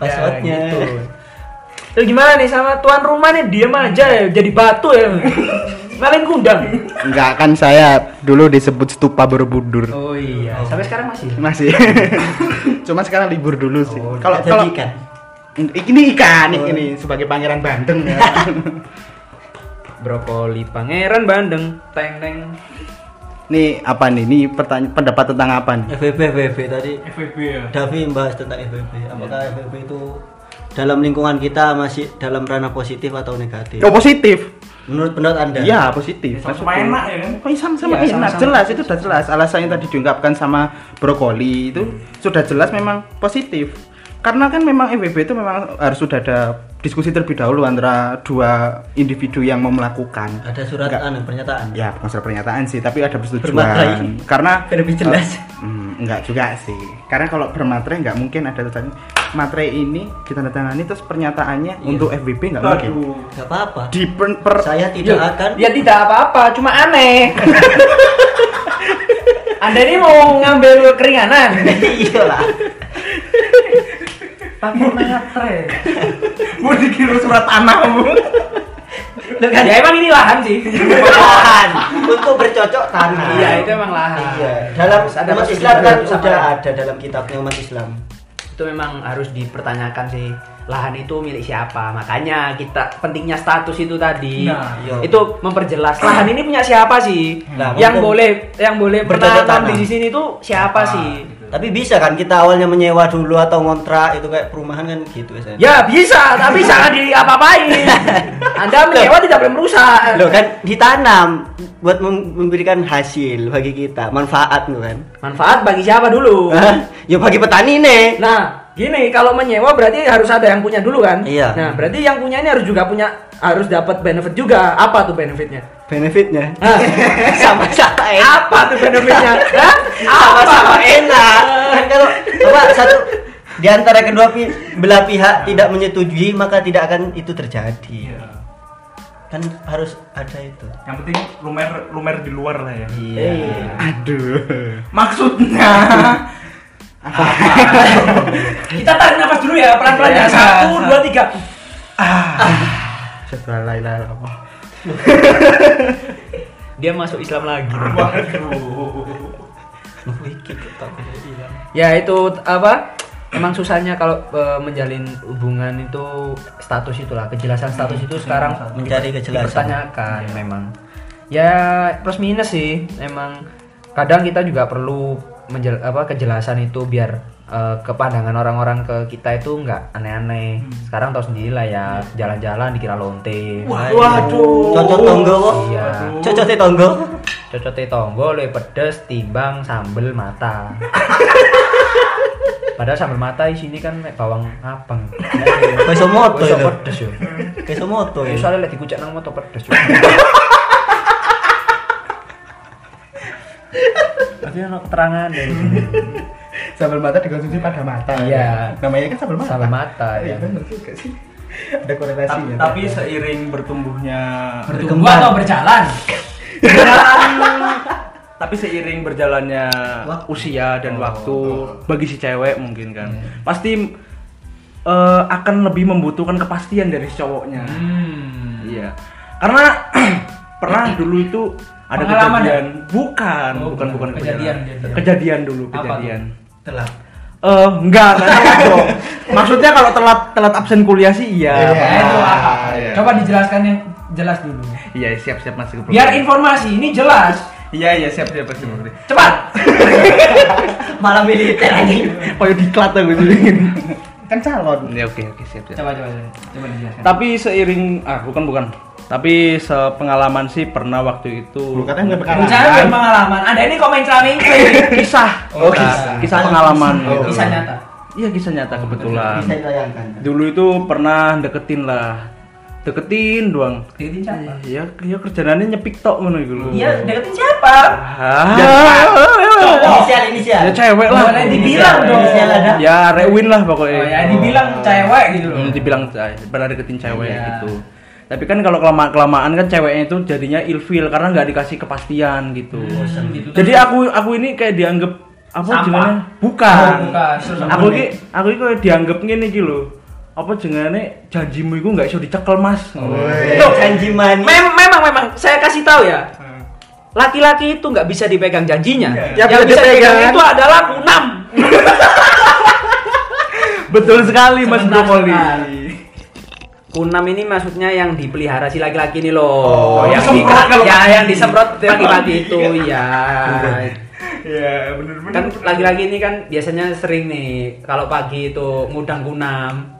Passwordnya. Ya, gitu. Terus gimana nih sama tuan rumah nih diem aja ya jadi batu ya. Malin kundang. Enggak kan saya dulu disebut stupa Borobudur. Oh iya, sampai sekarang masih. Masih. Cuma sekarang libur dulu sih. Oh, Kalau jadi kalau ikan. ini ikan ini sebagai pangeran Bandeng ya. Brokoli pangeran Bandeng, teng teng. Nih apa nih? Ini pertanyaan pendapat tentang apa nih? FVB FVB tadi FVB ya Davi membahas tentang FVB. Apakah FVB itu dalam lingkungan kita masih dalam ranah positif atau negatif? Oh positif. Menurut pendapat Anda? Iya positif. sama enak ya kan Oh, iya, sama-sama Iya, enak, sama-sama. jelas itu sudah jelas. Alasan yang tadi diungkapkan sama brokoli itu sudah jelas memang positif. Karena kan memang FWB itu memang harus sudah ada diskusi terlebih dahulu antara dua individu yang mau melakukan. Ada surat Enggak. anu pernyataan. Ya, bukan surat pernyataan sih, tapi ada Bermaterai. persetujuan. Karena lebih jelas. eh, hmm, enggak juga sih. Karena kalau bermaterai enggak mungkin ada tulisan materai ini ditandatangani terus pernyataannya untuk FWB enggak mungkin. aduh Gak apa-apa. Di per, per- Saya tidak akan Ya tidak apa-apa, cuma aneh. Anda ini mau ngambil keringanan. Iyalah. Pakai matre. mau dikira surat tanah bu Loh kan? Ya emang ini lahan sih. lahan untuk bercocok tanah. Iya, itu emang lahan. Iya. Dalam ada umat Islam kan sudah ada dalam kitabnya umat Islam. itu memang harus dipertanyakan sih lahan itu milik siapa makanya kita pentingnya status itu tadi Nah, iya. itu memperjelas lahan ini punya siapa sih Nah, yang boleh yang boleh bertanam tanam. di sini tuh siapa sih Tapi bisa kan kita awalnya menyewa dulu atau ngontrak itu kayak perumahan kan gitu biasanya. ya bisa tapi jangan di apa-apain anda menyewa tidak boleh merusak Loh kan ditanam buat mem- memberikan hasil bagi kita, manfaat loh kan. manfaat bagi siapa dulu ya bagi petani nih. Nah, gini kalau menyewa berarti harus ada yang punya dulu kan? Iya. Nah, berarti yang punya ini harus juga punya harus dapat benefit juga. Apa tuh benefitnya? Benefitnya Hah? sama-sama enak. Apa tuh benefitnya? Hah? Sama-sama enak. Kan kalau apa satu di antara kedua pi- belah pihak tidak menyetujui maka tidak akan itu terjadi. Kan harus ada itu. yang penting lumer lumer di luar lah ya Iya. Aduh. maksudnya Kita tarik nafas dulu ya, pelan-pelan ya. Iya. Satu, dua, tiga. Setelah laila apa? Dia masuk Islam lagi. waduh Ya itu apa? Emang susahnya kalau eh, menjalin hubungan itu status itulah kejelasan status itu sekarang Mencari kejelasan. dipertanyakan memang. Ya plus minus sih emang kadang kita juga perlu menjel, apa kejelasan itu biar eh, kepandangan orang-orang ke kita itu nggak aneh-aneh. Sekarang tahu sendiri lah ya jalan-jalan dikira lonte. Waduh. Cocok tonggo kok. Iya. Cocok tonggo. Cocote tonggo lebih pedes timbang sambel mata. Padahal sambel mata di sini kan bawang abang. Kaiso moto itu. pedes yo. Kaiso moto Ya ya. soalnya lagi dikucek nang moto pedes yo. Tapi ono keterangan dari sini. Sambal mata dikonsumsi pada mata. Iya. Namanya kan sambal mata. Sambal mata, Iya, ya. benar juga sih. Ada Ta- korelasinya. tapi seiring bertumbuhnya Bertumbuh atau berjalan? tapi seiring berjalannya Waktu. usia dan waktu bagi si cewek mungkin kan pasti eh, akan lebih membutuhkan kepastian dari si cowoknya Hmm. iya karena pernah dulu itu ada Pengalaman kejadian bukan Oh, bukan bukan. bukan Kejadian, kejadian kejadian. kejadian dulu Apa tuh? kejadian Telat. eh enggak enggak telat dong maksudnya kalau telat telat absen kuliah sih iya Iya. Ya, itu iya. Coba dijelaskan yang jelas dulu. iya siap siap masuk ke Biar informasi ini jelas. iya iya siap siap siap Cepat. Malah militer lagi. kayak diklat aku sih kan calon. ya oke oke siap siap Coba coba coba, coba dijelaskan. tapi seiring ah bukan bukan tapi sepengalaman sih pernah waktu itu Lu katanya nggak pengalaman. Pengalaman. Anda ini komen ceraming kisah Oh, kisah, kisah. kisah pengalaman Oh. gitu. Kisah nyata. iya kisah nyata kebetulan Bisa ditayangkan. dulu itu pernah deketin lah deketin doang Deketin siapa? ya ya kerjaannya nyepik tok ngono iku lho Iya, deketin siapa? Ah. Inisial inisial. ya cewek lah Boleh dibilang dong. Inisial ada. ya Rewin lah pokoknya Oh ya, dibilang cewek gitu loh. Hmm, dibilang eh, pernah deketin cewek Iya. gitu tapi kan kalau kelamaan kelamaan kan ceweknya itu jadinya ilfil karena nggak dikasih kepastian gitu Bosen gitu. jadi aku aku ini kayak dianggap apa jenenge Oh, bukan. Terus apa aku ini aku ini kayak dianggap ngene iki lho apa jenenge janjimu itu nggak iso dicekel mas. Itu janji manis. Mem- memang memang saya kasih tahu ya. Laki-laki itu nggak bisa dipegang janjinya. Ya, Yang bisa dipegang dipegang. itu adalah kunam. betul sekali mas Brokoli sebentar. Kunam ini maksudnya yang dipelihara si laki-laki ini loh, Oh, yang di, disemprot kalau ya yang disemprot laki-laki itu ya. ya bener-bener Kan laki-laki ini kan biasanya sering nih kalau pagi itu ngudang kunam.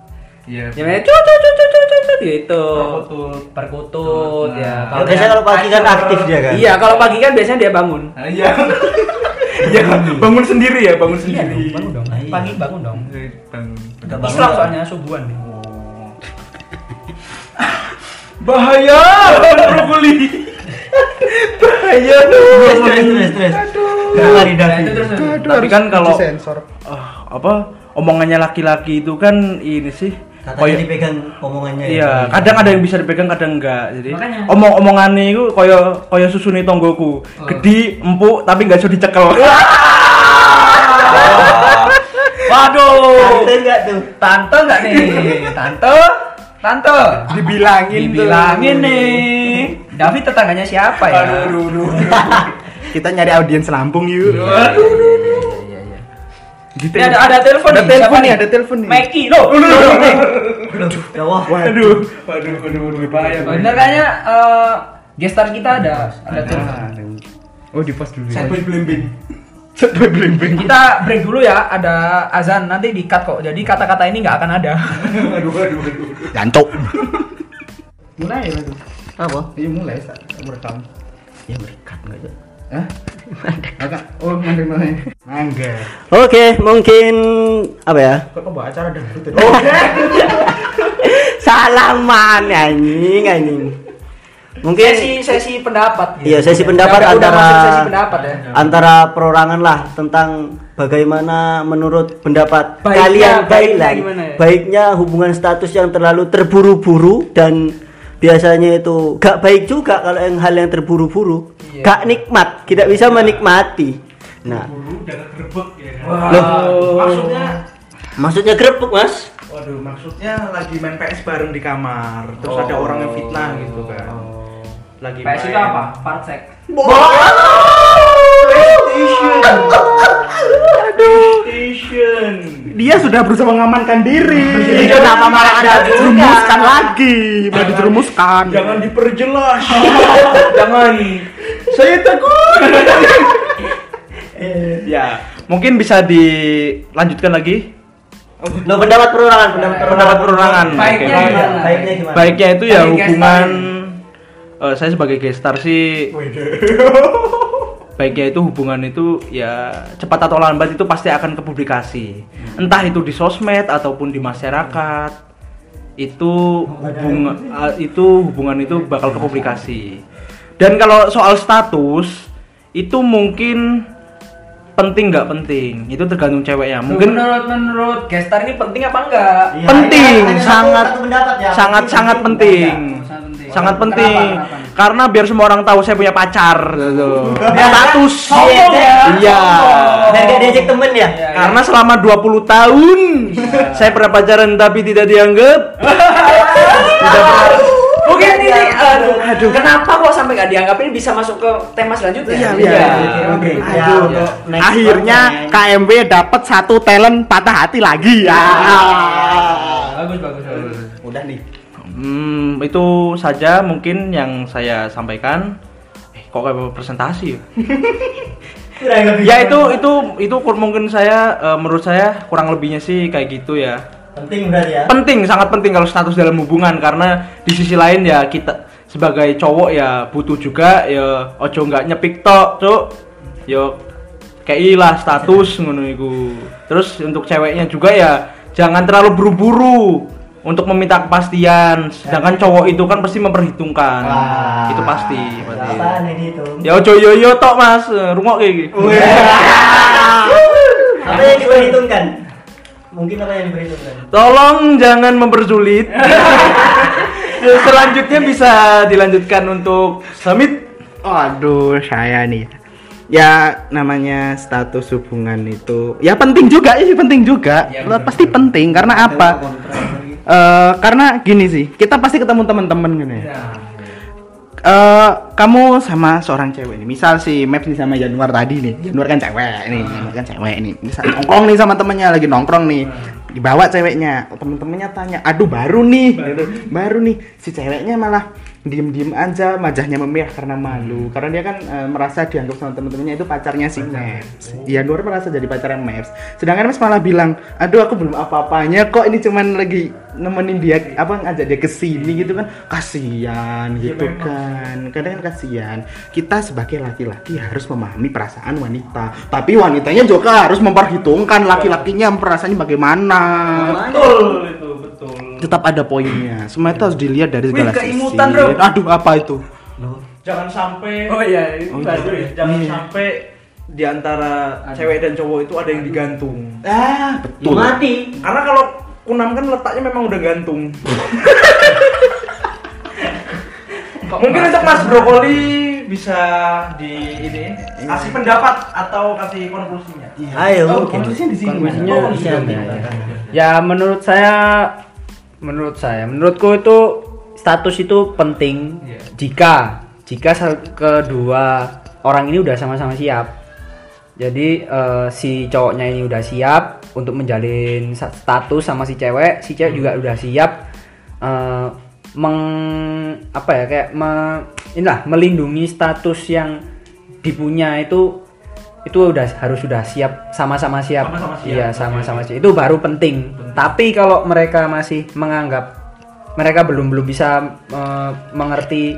iya Ya cut cut cut cut cut cut gitu. Perkutut. Perkutut ya. Ya, biasanya kalau pagi kan aktif dia kan. Iya, kalau pagi kan biasanya dia bangun. Ah, iya Iya bangun sendiri ya bangun sendiri bangun dong. Iya. Pagi bangun dong. Bangun. Islam ya? soalnya subuhan nih. Bahaya brokoli bahaya Stres stres stres stres. Nah, terus. Aduh, Tapi kan kalau-. Ah, apa omongannya laki-laki itu kan ini sih Katanya koyo- dipegang omongannya. iya kadang ada yang bisa dipegang kadang enggak jadi Makanya. omong-omongannya itu koyo koyo susune tonggoku Oh. gede empuk tapi nggak bisa dicekel Waduh. Tante enggak tuh? Tante enggak nih? Tante? Tante. Dibilangin tuh. Dibilangin nih. David tetangganya siapa ya? aduh, aduh, aduh. Kita nyari audiens Lampung yuk. Aduh. Iya, iya. Gitu ya. ada ada telepon Ada nih. telepon nih, ada telepon nih. Meki loh. Ya wah. Waduh, waduh, waduh, waduh, bahaya. Bener kayaknya eh, gestar kita ada ada telepon. Oh, di post dulu. Sad boy blimbing. Kita break dulu ya, ada azan nanti di cut kok. Jadi kata-kata ini nggak akan ada. Aduh, aduh, aduh. Jantok. Mulai ya, tuh. Apa? Iya mulai merekam. Ya berkat enggak ya? Hah? Agak. Oh, mangga mulai. Mangga. Oke, mungkin apa ya? Kok bawa acara dangdut tadi? Salaman anjing anjing. Mungkin Sesi sesi pendapat. gitu. Iya, sesi pendapat udah antara- sesi pendapat ya. antara perorangan lah tentang bagaimana menurut pendapat Baiknya- kalian baiknya gimana ya? baiknya hubungan status yang terlalu terburu-buru dan biasanya itu gak baik juga kalau yang hal yang terburu-buru Iya. gak nikmat tidak bisa menikmati nah Dulu udah kegerebek ya kan. Wah. Loh. Maksudnya maksudnya grebek mas Waduh, maksudnya lagi main PS bareng di kamar, terus ada orang yang fitnah gitu kan. Lagi PS itu main. apa? Partsek. PlayStation. PlayStation. Dia sudah berusaha mengamankan diri. Iya, Kenapa malah ada dijerumuskan juga. lagi? Mau dijerumuskan. Jangan diperjelas. Jangan. Saya takut. ya, mungkin bisa dilanjutkan lagi. Lo pendapat perorangan pendapat Pendapat perorangan. Baiknya gimana? baiknya gimana Baiknya itu ya Sebagai hubungan eh, saya sebagai gestar sih baiknya itu hubungan itu ya cepat atau lambat itu pasti akan kepublikasi entah itu di sosmed ataupun di masyarakat itu hubungan eh, itu hubungan itu bakal kepublikasi dan kalau soal status itu mungkin penting nggak penting? Itu tergantung ceweknya. Mungkin mungkin menurut menurut gestar ini penting apa enggak? Iya, penting satu- sangat pendapat ya. sangat Penting, sangat penting, penting Sangat penting. Kenapa? Kenapa karena biar semua orang tahu saya punya pacar gitu. Status ya. iya Biar gak diajak temen ya. Iya. karena selama 20 tahun saya pernah pacaran tapi tidak dianggap tidak pernah Mungkin ini aduh, aduh, kenapa kok sampai nggak dianggap ini bisa masuk ke tema selanjutnya? Iya, iya. Oke, ya, Akhirnya. KMB dapat satu talent patah hati lagi ya. Bagus, bagus, bagus. udah nih. Hmm, itu saja mungkin yang saya sampaikan. Eh, kok kayak presentasi ya? Ya itu itu itu mungkin saya eh, menurut saya kurang lebihnya sih kayak gitu ya. penting berarti ya. Penting, sangat penting kalau status dalam hubungan karena di sisi lain ya kita sebagai cowok ya butuh juga ya ojo nggak nyepik tok, Cuk. Yo kayak lah status ngono iku. Terus untuk ceweknya juga ya jangan terlalu buru-buru untuk meminta kepastian. Sedangkan cowok itu kan pasti memperhitungkan. Wah. Itu pasti, pasti. Ya ojo yo yo tok Mas, rungok kayak gitu. Apa yang diperhitungkan? Mungkin apa yang diperhitungkan? Tolong jangan mempersulit. Selanjutnya bisa dilanjutkan untuk summit. Aduh, saya nih. Ya namanya status hubungan itu ya penting juga ya penting juga. Ya, pasti penting karena apa? Eh karena gini sih, kita pasti ketemu teman-teman kan ya. Eh, kamu sama seorang cewek nih, misal si Maps nih sama Januar tadi nih, Januar kan cewek nih, Januar kan cewek nih, misal nongkrong nih sama temennya lagi nongkrong nih, dibawa ceweknya, temen-temennya tanya, aduh baru nih, baru, nih, si ceweknya malah diem-diem aja, wajahnya memeyah karena malu, karena dia kan eh, merasa dianggap sama temen-temennya itu pacarnya si Maps, Januar merasa jadi pacarnya Maps, sedangkan Maps malah bilang, aduh aku belum apa-apanya kok, ini cuman lagi nemenin dia apa ngajak dia ke sini gitu kan. Kasihan gitu kan. Kadang kan kasihan. Kita sebagai laki-laki harus memahami perasaan wanita. Tapi wanitanya juga harus memperhitungkan laki-lakinya perasaannya bagaimana. Betul itu, betul. Tetap ada poinnya semua itu harus dilihat dari Wih, segala sisi keimutan, Bro. aduh apa itu Jangan sampai Oh iya, itu Oh, baru ya. jangan Iya. sampai di antara cewek dan cowok itu ada yang digantung. Ah, Betul. Mati. Karena kalau kunam kan letaknya memang udah gantung. Mungkin untuk Mas Brokoli bisa di ini kasih pendapat atau kasih konklusinya. Ayo, Oh, konklusinya di sini. Konklusinya Oh, di iya, sini. iya, iya. Ya menurut saya menurut saya menurutku itu status itu penting Iya. jika jika kedua orang ini udah sama-sama siap. Jadi eh, si cowoknya ini udah siap untuk menjalin status sama si cewek, si cewek juga udah siap eh, meng apa ya kayak me, inilah melindungi status yang dipunya itu itu udah harus sudah siap sama-sama siap. Sama-sama siap. Iya, sama-sama siap. Itu baru penting. Tapi kalau mereka masih menganggap mereka belum belum bisa eh, mengerti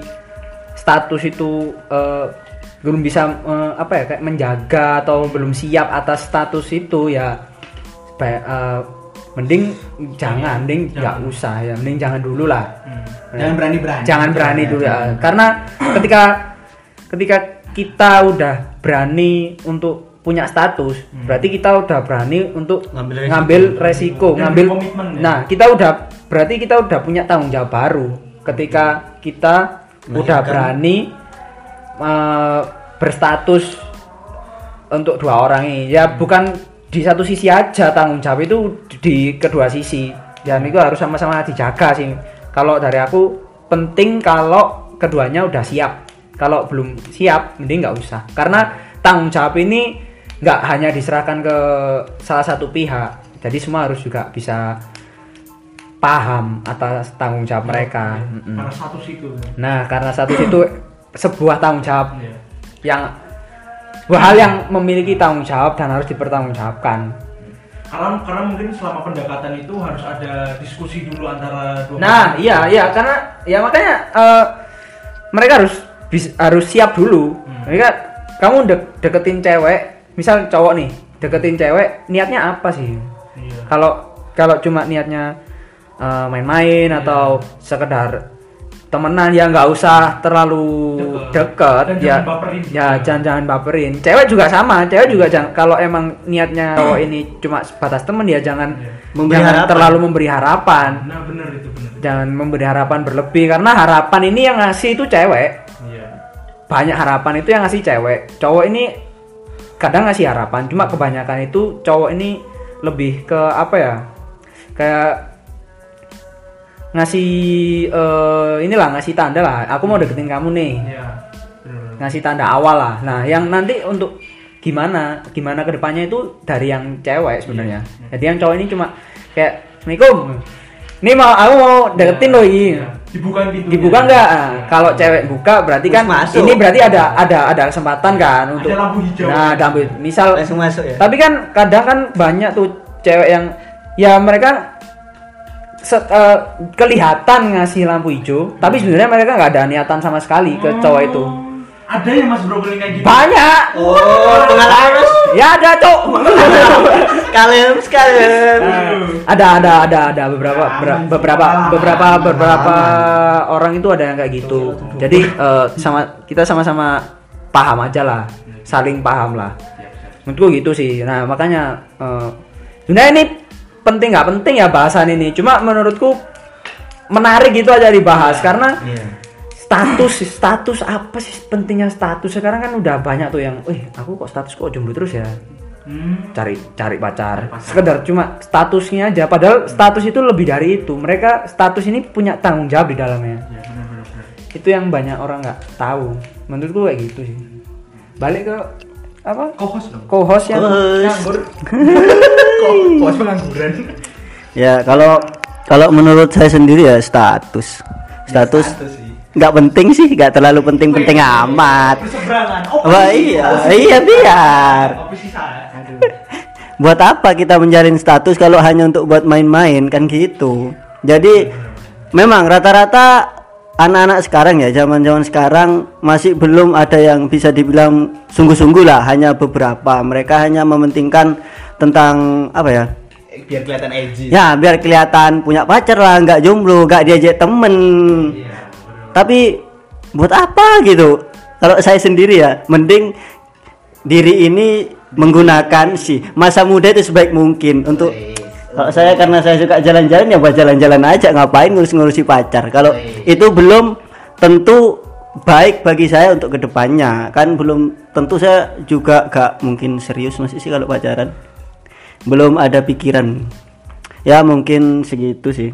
status itu eh, belum bisa eh, apa ya kayak menjaga atau belum siap atas status itu ya supaya, eh, mending jangan, mending nggak usah ya, mending jangan dulu lah. Jangan berani-berani. Jangan berani dulu ya. Karena ketika ketika kita udah berani untuk punya status, berarti kita udah berani untuk Ngambil resiko. ngambil resiko, Dan ngambil berkomitmen ya. Nah, kita udah berarti kita udah punya tanggung jawab baru ketika kita udah Melahirkan. berani eh, berstatus untuk dua orang ini. Ya bukan di satu sisi aja tanggung jawab itu di kedua sisi. Dan itu harus sama-sama dijaga sih. Kalau dari aku penting kalau keduanya udah siap. Kalau belum siap, mending nggak usah. Karena tanggung jawab ini nggak hanya diserahkan ke salah satu pihak. Jadi semua harus juga bisa paham atas tanggung jawab mereka. Mm-mm. Karena status itu. Nah, karena satu itu sebuah tanggung jawab Iya. yang sebuah hal yang memiliki tanggung jawab dan harus dipertanggungjawabkan. Karena karena mungkin selama pendekatan itu harus ada diskusi dulu antara dua Nah, iya iya karena ya makanya eh, mereka harus bis- harus siap dulu. Hmm. Mereka kamu de- deketin cewek, misal cowok nih, deketin cewek, niatnya apa sih? Iya. Kalau kalau cuma niatnya eh, main-main Iya. atau sekedar temenan ya nggak usah terlalu deket, Dan ya jangan baperin. ya jangan jangan baperin cewek juga sama cewek juga jangan kalau emang niatnya cowok ini cuma sebatas temen ya jangan Memberi jangan harapan. terlalu memberi harapan Nah, benar itu benar. jangan memberi harapan berlebih karena harapan ini yang ngasih itu cewek Iya. Banyak harapan itu yang ngasih cewek. Cowok ini kadang ngasih harapan cuma kebanyakan itu cowok ini lebih ke apa ya? Kayak ngasih eh, inilah ngasih tanda lah aku mau deketin kamu nih. Iya. Ngasih tanda awal lah. Nah yang nanti untuk gimana gimana ke depannya itu dari yang cewek sebenarnya. Jadi yang cowok ini cuma kayak assalamualaikum. Ini mau aku mau deketin loh ini Iya. Dibuka pintunya. dibuka nggak Ah, kalau cewek buka berarti kan masuk. ini berarti ada ada ada kesempatan kan untuk Ada lampu hijau. nah ada lampu misal langsung masuk ya tapi kan kadang kan banyak tuh cewek yang ya mereka se- eh, kelihatan ngasih lampu hijau tapi sebenarnya mereka nggak ada niatan sama sekali ke cowok itu Ada yang Mas Bro kayak gitu. banyak. Oh pengalaman ya ada cok kalem sekali ada ada ada ada beberapa ber- beberapa beberapa beberapa orang itu ada yang kayak gitu. Jadi eh, sama kita sama-sama paham aja lah. Saling paham lah. Menurutku gitu sih. Nah makanya eh, sebenarnya ini penting nggak penting ya bahasan ini. Cuma menurutku menarik gitu aja dibahas. Karena Iya. Status status apa sih pentingnya status? Sekarang kan udah banyak tuh yang, eh aku kok status kok jomblo terus ya? Hmm. cari cari pacar. Sekedar cuma statusnya aja. Padahal status itu lebih dari itu. Mereka status ini punya tanggung jawab di dalamnya. Benar benar benar. itu yang banyak orang nggak tahu. Menurutku kayak gitu sih. Balik ke apa? Co-host dong. co-host yang Co-host. Pengangguran. ya kalau kalau menurut saya sendiri ya status. Status nggak penting sih nggak terlalu penting-penting amat. Berseberangan. Oh, Wah iya. iya biar. Opsi saya. buat apa kita menjalin status kalau hanya untuk buat main-main kan gitu? Jadi memang rata-rata anak-anak sekarang ya zaman-zaman sekarang masih belum ada yang bisa dibilang sungguh-sungguh lah hanya beberapa. Mereka hanya mementingkan tentang apa ya? Biar kelihatan edgy. Ya biar kelihatan punya pacar lah nggak jomblo nggak diajak temen tapi buat apa gitu? Kalau saya sendiri ya mending diri ini menggunakan sih masa muda itu sebaik mungkin untuk kalau saya karena saya suka jalan-jalan ya buat jalan-jalan aja ngapain ngurus-ngurusi pacar? Kalau itu belum tentu baik bagi saya untuk ke depannya. Kan belum tentu saya juga gak mungkin serius masih sih kalau pacaran. Belum ada pikiran. Ya mungkin segitu sih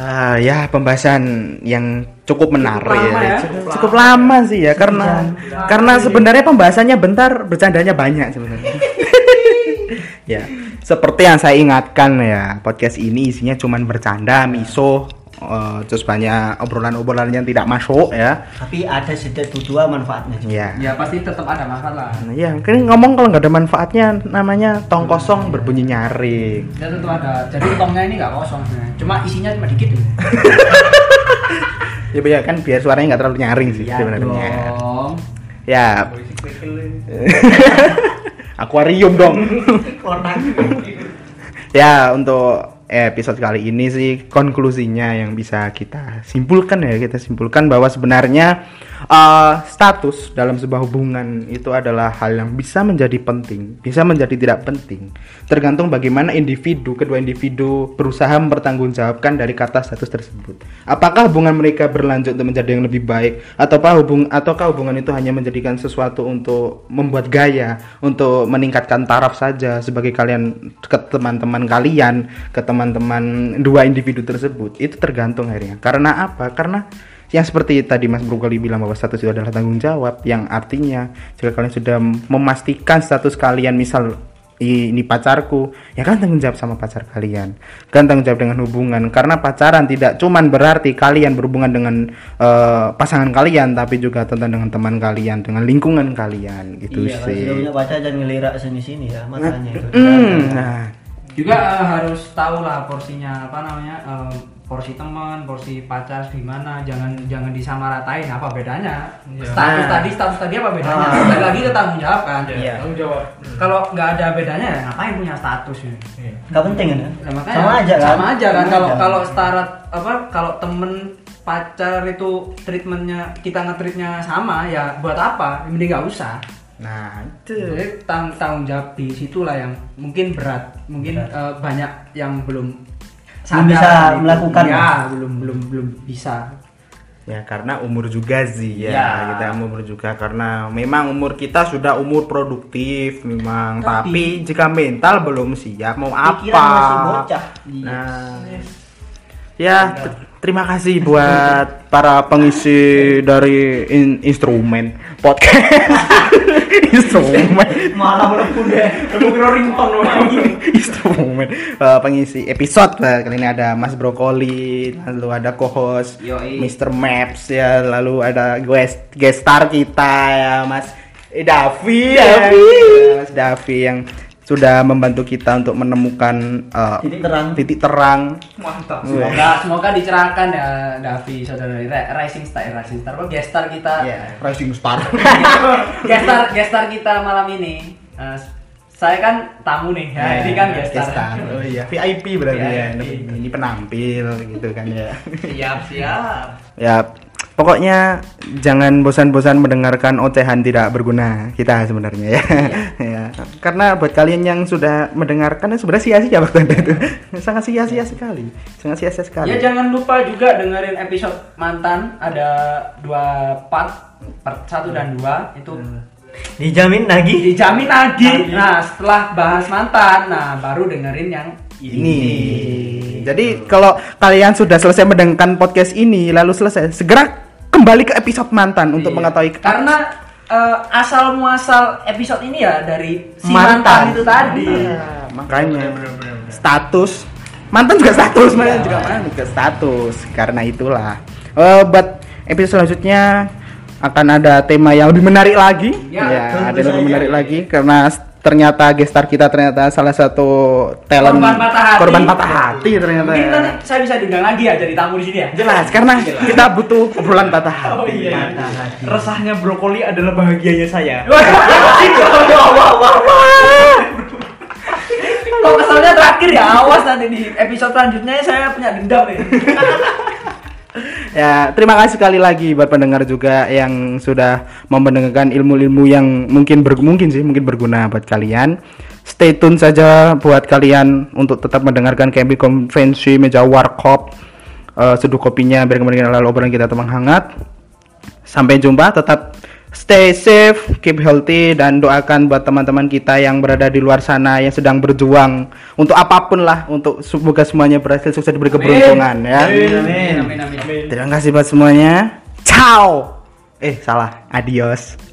Ah ya pembahasan yang cukup menarik lama ya. Cukup, cukup lama sih ya karena karena sebenarnya pembahasannya bentar bercandanya banyak sebenarnya. ya, seperti yang saya ingatkan ya, podcast ini isinya cuman bercanda, miso, eh, terus banyak obrolan-obrolan yang tidak masuk ya. tapi ada sedikit dua manfaatnya juga Ya. ya pasti tetap ada masalah Nah, ya, kan ngomong kalau nggak ada manfaatnya namanya tong kosong berbunyi nyaring. ya tentu ada jadi tongnya ini nggak kosong sebenarnya. cuma isinya cuma dikit Ya, ya kan biar suaranya nggak terlalu nyaring sih ya sebenarnya. dong Ya. Akuarium dong. ya untuk episode kali ini sih konklusinya yang bisa kita simpulkan ya kita simpulkan bahwa sebenarnya eh, status dalam sebuah hubungan itu adalah hal yang bisa menjadi penting bisa menjadi tidak penting. Tergantung bagaimana individu kedua individu berusaha mempertanggungjawabkan dari kata status tersebut. Apakah hubungan mereka berlanjut untuk menjadi yang lebih baik ataukah hubung ataukah hubungan itu hanya menjadikan sesuatu untuk membuat gaya untuk meningkatkan taraf saja sebagai kalian ke teman-teman kalian ke teman-teman dua individu tersebut? Itu tergantung akhirnya. Karena apa? Karena yang seperti tadi Mas Brokoli bilang bahwa status itu adalah tanggung jawab yang artinya jika kalian sudah memastikan status kalian misal ini pacarku ya kan tanggung jawab sama pacar kalian. Kan tanggung jawab dengan hubungan. Karena pacaran tidak cuman berarti kalian berhubungan dengan eh, pasangan kalian tapi juga tentang dengan teman kalian dengan lingkungan kalian. Gitu iya sih. punya pacar jangan ngelirak sini sini ya makanya itu. Hmm, nah juga eh, harus tahu lah porsinya apa namanya eh, porsi teman porsi pacar gimana jangan jangan disamaratain apa bedanya status Nah. tadi status tadi apa bedanya Ah. Balik lagi ke tanggung jawab kan Iya. Tanggung jawab. kalau nggak ada bedanya ya ngapain punya status ya Gak penting kan? Nah, makanya Sama aja kan? sama aja kan kalau kalau setara apa kalau temen pacar itu treatmentnya kita ngetreatnya sama ya buat apa mending nggak usah Nah, itu. jadi tang tanggung jawab di situlah yang mungkin berat mungkin eh, banyak yang belum Belum bisa gitu. melakukan, ya belum belum belum bisa Ya karena umur juga sih ya. Ya. Kita umur juga karena memang umur kita sudah umur produktif memang tapi, jika mental belum siap mau apa? Masih bocah. Nah. Ya, t- terima kasih buat para pengisi dari in- instrumen podcast. instrumen. Malah melepuh deh. instrumen Eh, pengisi episode lah kali ini ada Mas Brokoli lalu ada co-host Yoi. Mr. Maps ya lalu ada guest guest star kita ya Mas Davi ya. Davi. Ya, Mas Davi yang sudah membantu kita untuk menemukan eh, Titik terang. titik terang. Mantap. semoga semoga dicerahkan ya Davi saudara. Ra- Rising Star eh, Rising Star. Apa gestar kita. Ya Rising Star. Gestar gestar kita malam ini. Eh, saya kan tamu nih ya, ini kan gestar, oh iya. VIP berarti ya. VIP. ini penampil gitu kan ya. Siap siap. Ya, pokoknya jangan bosan-bosan mendengarkan ocehan tidak berguna kita sebenarnya ya. ya. Karena buat kalian yang sudah mendengarkan sebenarnya sia-sia waktu Anda itu. Sangat sia-sia sekali. Sangat sia-sia sekali. Ya jangan lupa juga dengerin episode mantan ada dua part, part satu dan dua itu Dijamin lagi. dijamin lagi. Nah setelah bahas mantan, nah baru dengerin yang ini. Jadi kalau kalian sudah selesai mendengarkan podcast ini lalu selesai, segera kembali ke episode mantan untuk Iya. mengetahui karena eh, asal muasal episode ini ya dari si Mantan. mantan, itu tadi. Nah, makanya. Status. Mantan juga status mantan juga mantan juga status. Karena itulah. Eh, buat episode selanjutnya akan ada tema yang lebih menarik lagi. Ya, ya, ada yang lebih menarik lagi karena ternyata gestar kita ternyata salah satu talent Korban patah hati. korban patah hati ternyata Mungkin ya. nanti saya bisa diundang lagi ya jadi tamu di sini ya. jelas karena kita butuh obrolan patah hati Oh iya. Resahnya brokoli adalah bahagianya saya. Kok keselnya terakhir ya awas nanti di episode selanjutnya saya punya dendam nih. Ya, terima kasih sekali lagi buat pendengar juga yang sudah mendengarkan ilmu-ilmu yang mungkin ber, mungkin sih mungkin berguna buat kalian. Stay tune saja buat kalian untuk tetap mendengarkan KMB Konvensi Meja Warkop. Eh, seduh kopinya biar kemudian lalu obrolan kita teman hangat. Sampai jumpa, tetap stay safe, keep healthy dan doakan buat teman-teman kita yang berada di luar sana yang sedang berjuang untuk apa pun lah, untuk semoga semuanya berhasil sukses diberi keberuntungan ya. Amin amin amin. Terima kasih buat semuanya. Ciao. Eh, salah. Adios.